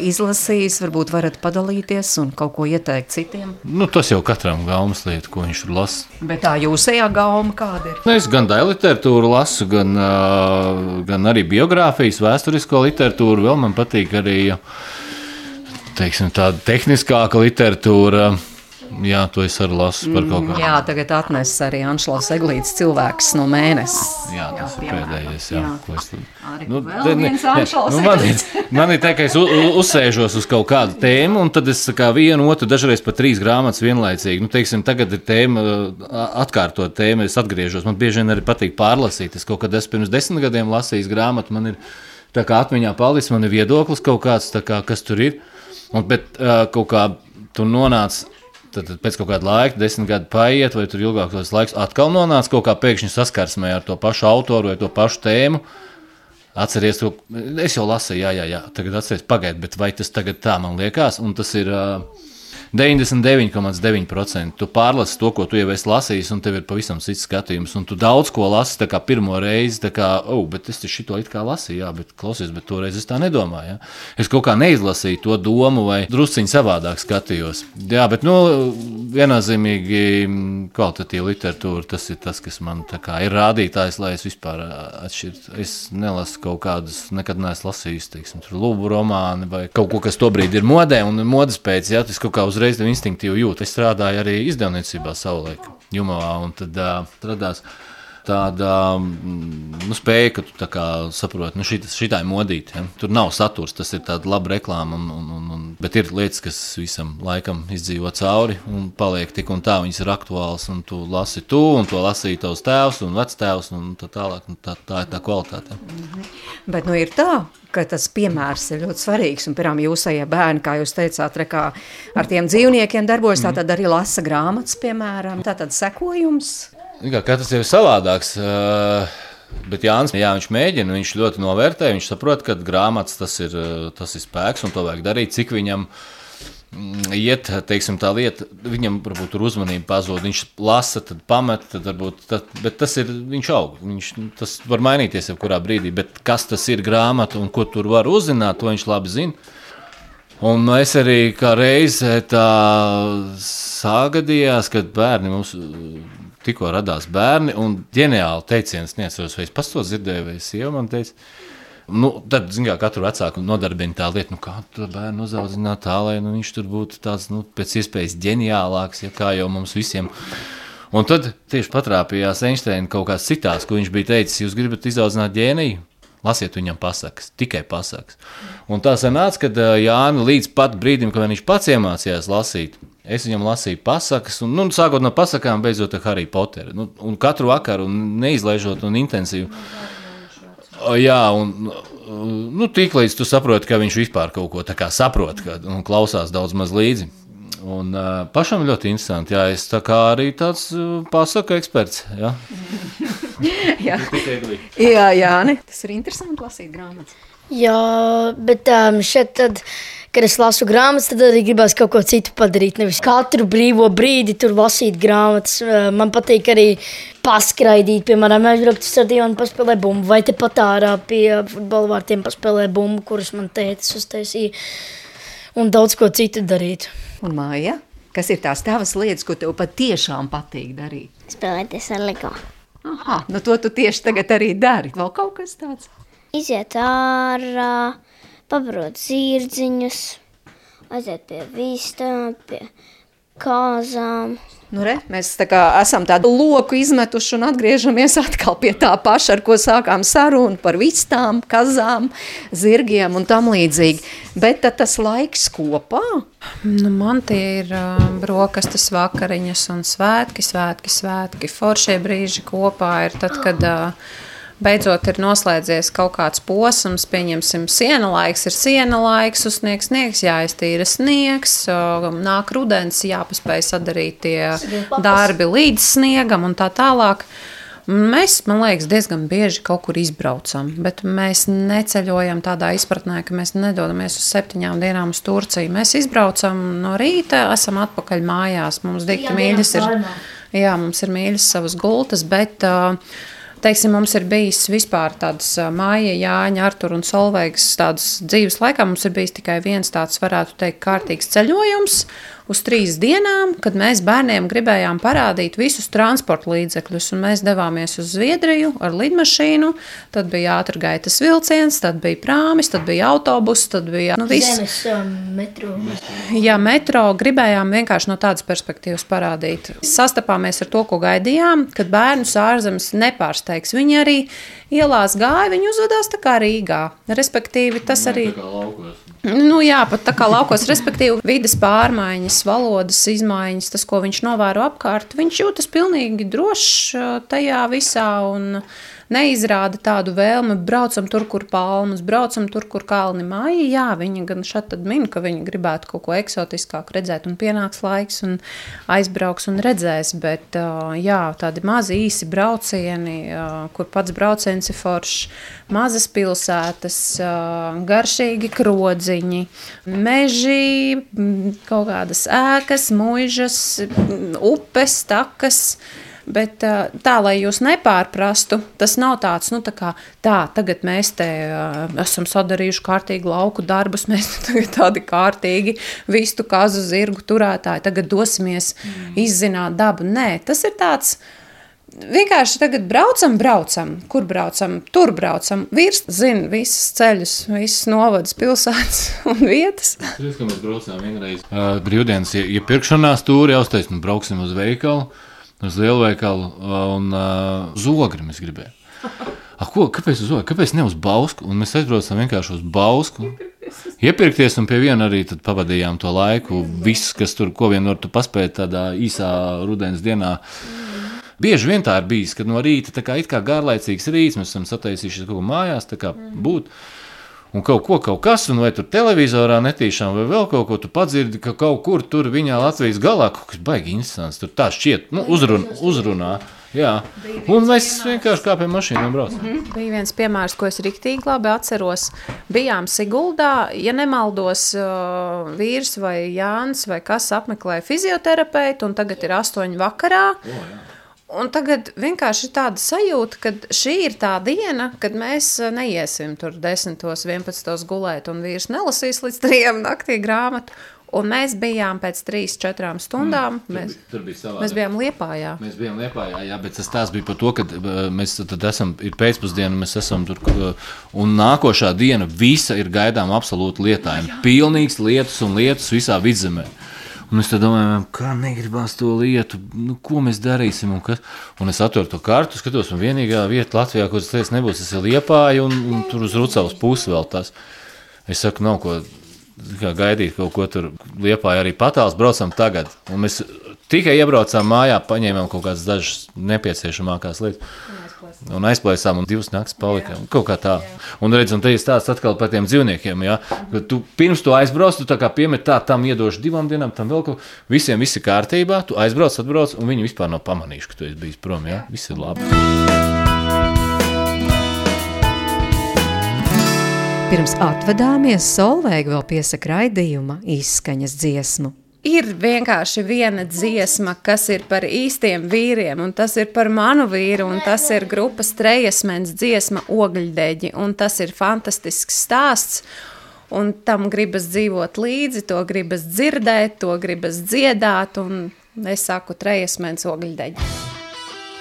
izlasījis, varbūt varat padalīties un kaut ko ieteikt citiem? Nu, tas jau katram gaumas lieta, ko viņš tur lasa. Bet tā jūsējā gauma kāda ir? Nu, Es gan daļu literatūru lasu, gan, gan arī biogrāfijas, vēsturisko literatūru. Vēl man patīk arī teiksim, tāda tehniskāka literatūra. Jā, to es arī lasu par kaut kādu. Jā, tagad atnes arī Anšlaus Eglītes cilvēks no mēnesis. Jā, tas ir piemēram. pēdējais. Jā, Jā. ko es Arī Nu, vēl ne- viens Anšlaus nu, man, ir, man ir tā, ka es u- u- uzsēžos uz kaut kādu tēmu, un tad es kā vienu, otru, dažreiz pat trīs grāmatas vienlaicīgi. Nu, teiksim, tagad ir tēma, atkārtot tēmu, es atgriežos. Man bieži vien arī patīk pārlasīt. Es kaut kad esmu pirms desmit gadiem lasījis grāmatu, man ir tā kā atmiņā palicis, man ir viedoklis kaut kāds, tā kā, kas tur ir. Un, bet uh, kaut kā tur nonāca. Tad, tad pēc kaut kāda laika, desmit gadi paiet, vai tur ilgākos laiks, atkal nonāca kaut kā pēkšņi saskarsmē ar to pašu autoru vai to pašu tēmu. Atcerieties, to es jau lasīju, jā, jā, jā. tagad atcerieties, pagaidiet, bet vai tas tagad tā man liekas? Un tas ir uh, 99,9%. Tu pārlasi to, ko tu jau esi lasījis, un tev ir pavisam cits skatījums. Un tu daudz ko lasi pirmo reizi, kā, oh, bet es šito it kā lasīju, jā, bet klausies, bet toreiz es tā nedomāju. Ja? Es kaut kā neizlasīju to domu, vai drusciņi savādāk skatījos. Jā, bet, nu, viennozīmīgi mm, kvalitatīva literatūra, tas ir tas, kas man kā ir rādītājs, lai es vispār atšķirtu. Es nelasu kaut kādus, nekad neesmu lasījis, teiksim, tur lūbu romāni vai kaut ko, kas tobrīd ir modē un modes pēc, jā, tas kaut kā uzreiz instinktīvi jūt. Es strādāju arī izdevniecībā savulaik, Jumavā, un tad uh, radās tāda mm, nu, spēja, ka tu tā saproti, nu, šitas, šitā ir modīta. Ja? Tur nav saturs, tas ir tāds labs reklāmas, un, un, un, un, bet ir lietas, kas visam laikam izdzīvo cauri un paliek tik un tā, viņas ir aktuālas, un tu lasi tu, un to lasīja tavs tēvs un vectēvs, un tā tālāk. Un tā, tā ir tā kvalitāte. Bet nu ir tā, ka tas piemērs ir ļoti svarīgs. Un, piemēram, jūsējie bērni, kā jūs teicāt, re, kā ar tiem dzīvniekiem darbojas, mm. tad arī lasa grāmatas, piemēram, tātad sekojums. Nu katrs ir savādāks. Bet Jānis, jā, mēģina, viņš ļoti novērtē, viņš saprot, ka grāmatas tas ir, tas ir spēks un to vajag darīt, cik viņam mm, iet, teiksim, tā lieta, viņam varbūt tur uzmanība pazūd, viņš lasa, tad pamet, tad varbūt, tad, bet tas ir, viņš aug, viņš, tas var mainīties jebkurā brīdī, bet kas tas ir grāmata un ko tur var uzzināt, to viņš labi zina. Un es arī kā reizē tā sagadījās, kad bērni mums tikko radās bērni, un ģeniāli teiciens, neatceros, vai es pats to dzirdēju, vai sieva man teica. Nu, tad, zinām, kā katru vecāku nodarbina tā lieta, nu, kā to bērnu uzaudzināt tā, lai nu, viņš tur būtu tāds, nu, pēc iespējas ģeniālāks, ja kā jau mums visiem. Un tad tieši patrāpījās Einsteina kaut kāds citās, ko viņš bija teicis, jūs gribat izaudzināt ģēniju? Lasiet viņam pasakas, tikai pasakas. Un tā sanāca, ka Jānis līdz pat brīdim, kad viņš pats iemācījās lasīt, es viņam lasīju pasakas, un nu, sākot no pasakām, beidzot ar Harry Potteru. Nu, un katru vakaru, un neizlaižot un intensīvi. Jā, un nu, tiklīdz tu saproti, ka viņš vispār kaut ko saprot ka, un klausās daudz maz līdzi. Un, uh, pašam ļoti interesanti. Jā, es tā kā arī tāds uh, pasaku eksperts. Jā. Jā, jā, jā ne? tas ir interesanti lasīt grāmatas. Jā, bet um, šeit, tad, kad es lasu grāmatas, tad arī gribās kaut ko citu padarīt. Nevis katru brīvo brīdi tur lasīt grāmatas. Uh, Man patīk arī paskraidīt, piemēram, aizbraukt uz stadionu, paspēlēt bumbu, vai tepat ārā pie futbola vārtiem paspēlēt bumbu, kuras man tētis uztaisīja, un daudz ko citu darīt. Un māja, kas ir tās tavas lietas, ko tev patiešām patīk darīt? Spēlēties ar LEGO. Aha, nu to tu tieši tagad arī dari. Vēl kaut kas tāds. Iziet ārā, pabarot zirdziņus, aiziet pie vistām, pie kāzām. Nu, re, mēs tā kā esam tādu loku izmetuši un atgriežamies atkal pie tā paša, ar ko sākām sarunu par vistām, kazām, zirgiem un tam līdzīgi. Bet tad tas laiks kopā, Nu, man tie ir uh, brokastis, vakariņas un svētki, svētki, svētki. Foršie brīži kopā ir tad, kad uh, beidzot ir noslēdzies kaut kāds posms, pieņemsim, siena laiks, ir siena laiks, uzsniegs sniegs, jāiztīra sniegs, nāk rudens, jāpaspēj sadarīt tie darbi līdz sniegam un tā tālāk. Mēs, man liekas, diezgan bieži kaut kur izbraucam, bet mēs neceļojam tādā izpratnē, ka mēs nedodamies uz septiņām dienām uz Turciju. Mēs izbraucam no rīta, esam atpakaļ mājās. Mums dikti mīļas ir, jā, mums ir mīļas savas gultas, bet uh, Teiksim, mums ir bijis vispār tādas māja, Jāņa, Artur un Solveigas tādas dzīves laikā. Mums ir bijis tikai viens tāds, varētu teikt, kārtīgs ceļojums uz trīs dienām, kad mēs bērniem gribējām parādīt visus transporta līdzekļus. Mēs devāmies uz Zviedriju ar lidmašīnu, tad bija ātrgaitas vilciens, tad bija prāmis, tad bija autobus, tad bija nu, viss. Zemes um, metro. Jā, metro gribējām vienkārši no tādas perspektīvas parādīt. Sastapāmies ar to, ko gaidījām, kad bērnus ārzemes nepārsteigs. Viņi arī ielās gāja, viņi uzvedās tā kā Rīgā. Respektīvi, tas arī. Nu, jā, pat tā kā laukos, respektīvi, vidas pārmaiņas, valodas izmaiņas, tas, ko viņš novēro apkārt, viņš jūtas pilnīgi drošs tajā visā. Un, neizrāda tādu vēlmi, braucam tur, kur palmas, braucam tur, kur kalni māja. Jā, viņi gan šeit min, ka viņi gribētu kaut ko eksotiskāku redzēt, un pienāks laiks, un aizbrauks un redzēs. Bet jā, tādi mazi īsi braucieni, kur pats brauciens ir foršs, mazas pilsētas, garšīgi krodziņi, meži, kaut kādas ēkas, muižas, upes, takas. Bet tā, lai jūs nepārprastu, tas nav tāds, nu, tā kā tā, tagad mēs te uh, esam sadarījuši kārtīgi lauku darbus, mēs tagad tādi kārtīgi vistu kazu zirgu turētāji, tagad dosimies mm. izzināt dabu. Nē, tas ir tāds. Vienkārši tagad braucam, braucam, kur braucam, tur braucam. Vīrs zina visas ceļus, visas novadas, pilsētas un vietas. Mēs, mēs braucām vienreiz uh, brīvdienas iepirkšanās tūri, jau teicu, nu brauksim uz veikalu uz lielveikalu un uh, zogri mēs gribējām. A, ko, kāpēc uz zogri? Kāpēc ne uz bausku? Un mēs aizbraucam vienkārši uz bausku. Iepirkties un pie viena arī pavadījām to laiku. Viss, kas tur, ko vien var paspēt tādā īsā rudens dienā. Bieži vien tā ir bijis, kad no rīta tā kā, kā garlaicīgs rīts, mēs esam sataisījušies kaut ko mājās, tā kā būt. Un kaut ko, kaut kas, un vai tur televizorā netīšām, vai vēl kaut ko tu padzirdi, ka kaut kur tur viņā Latvijas galā kaut kas baigi interesants. Tur tā šķiet, nu, uzrun, uzrunā. Jā, un mēs vienkārši kā pie mašīnām braucam. Mm -hmm. Bija viens piemērs, ko es rīktīgi labi atceros. Bijām Siguldā, ja nemaldos, vīrs vai Jānis vai kas apmeklēja fizioterapeitu, un tagad ir astoņi vakarā. Oh, jā. Un tagad vienkārši ir tāda sajūta, ka šī ir tā diena, kad mēs eh, neiesim tur 10, 11 gulēt, un vīrs nelasīs līdz 3 naktī grāmatu. Un mēs bijām pēc 3, 4 stundām. Mm, mēs, tur bija savādāk. Mēs bijām Liepājā. Mēs bijām Liepājā, jā, bet tas tās bija par to, ka eh, mēs tad esam, ir pēcpusdiena, mēs esam tur, un nākošā diena visa ir gaidām absolūti lietājumi. Pilnīgs lietus un lietus visā vidzemē. Un es domāju, kā negribās to lietu, nu, ko mēs darīsim. Un, kas? un es atveru to kartu, skatos, un vienīgā vieta Latvijā, kur tas lietas nebūs, tas ir liepāja, un, un tur uz Rucavas pusi vēl tas. Es saku, nav ko gaidīt kaut ko tur liepāja arī patāls, braucam tagad. Un mēs tikai iebraucām mājā, paņēmām kaut kādas dažas nepieciešamākās lietas. Un aizplēsām, un divas naktas palika. Jā. Kaut kā tā. Jā. Un, redz, un te ir stāsts atkal par tiem dzīvniekiem. Ja? Kad tu pirms tu aizbrauc, tu piemet tā, tam iedošu divām dienām, tam vēl kaut ko. Visiem viss ir kārtībā, tu aizbrauc, atbrauc, un viņi vispār nav pamanījuši, ka tu esi bijis prom. Ja? Viss ir labi. Pirms atvadāmies, Solveiga vēl piesaka raidījuma izskaņas dziesmu ir vienkārši viena dziesma, kas ir par īstiem vīriem, un tas ir par manu vīru, un tas ir grupas trejasmens dziesma ogļdeģi, un tas ir fantastisks stāsts, un tam gribas dzīvot līdzi, to gribas dzirdēt, to gribas dziedāt, un es saku trejasmens ogļdeģi.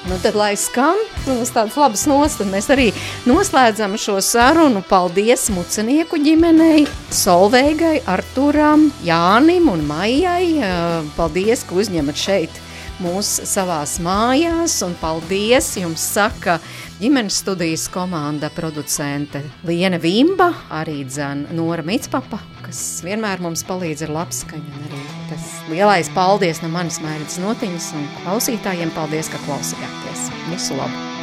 Nu, tad, lai skan uz tādas labas nos, tad mēs arī noslēdzam šo sarunu. Paldies mucenieku ģimenei, Solveigai, Arturam, Jānim un Maijai. Paldies, ka uzņemat šeit mūs savās mājās, un paldies jums saka ģimenes studijas komanda producente Liene Vimba, arī dzēn Nora Mitspapa, kas vienmēr mums palīdz ar labskaņu, un arī tas lielais paldies no manis mērķis notiņas, un klausītājiem paldies, ka klausījāties. Visu labu!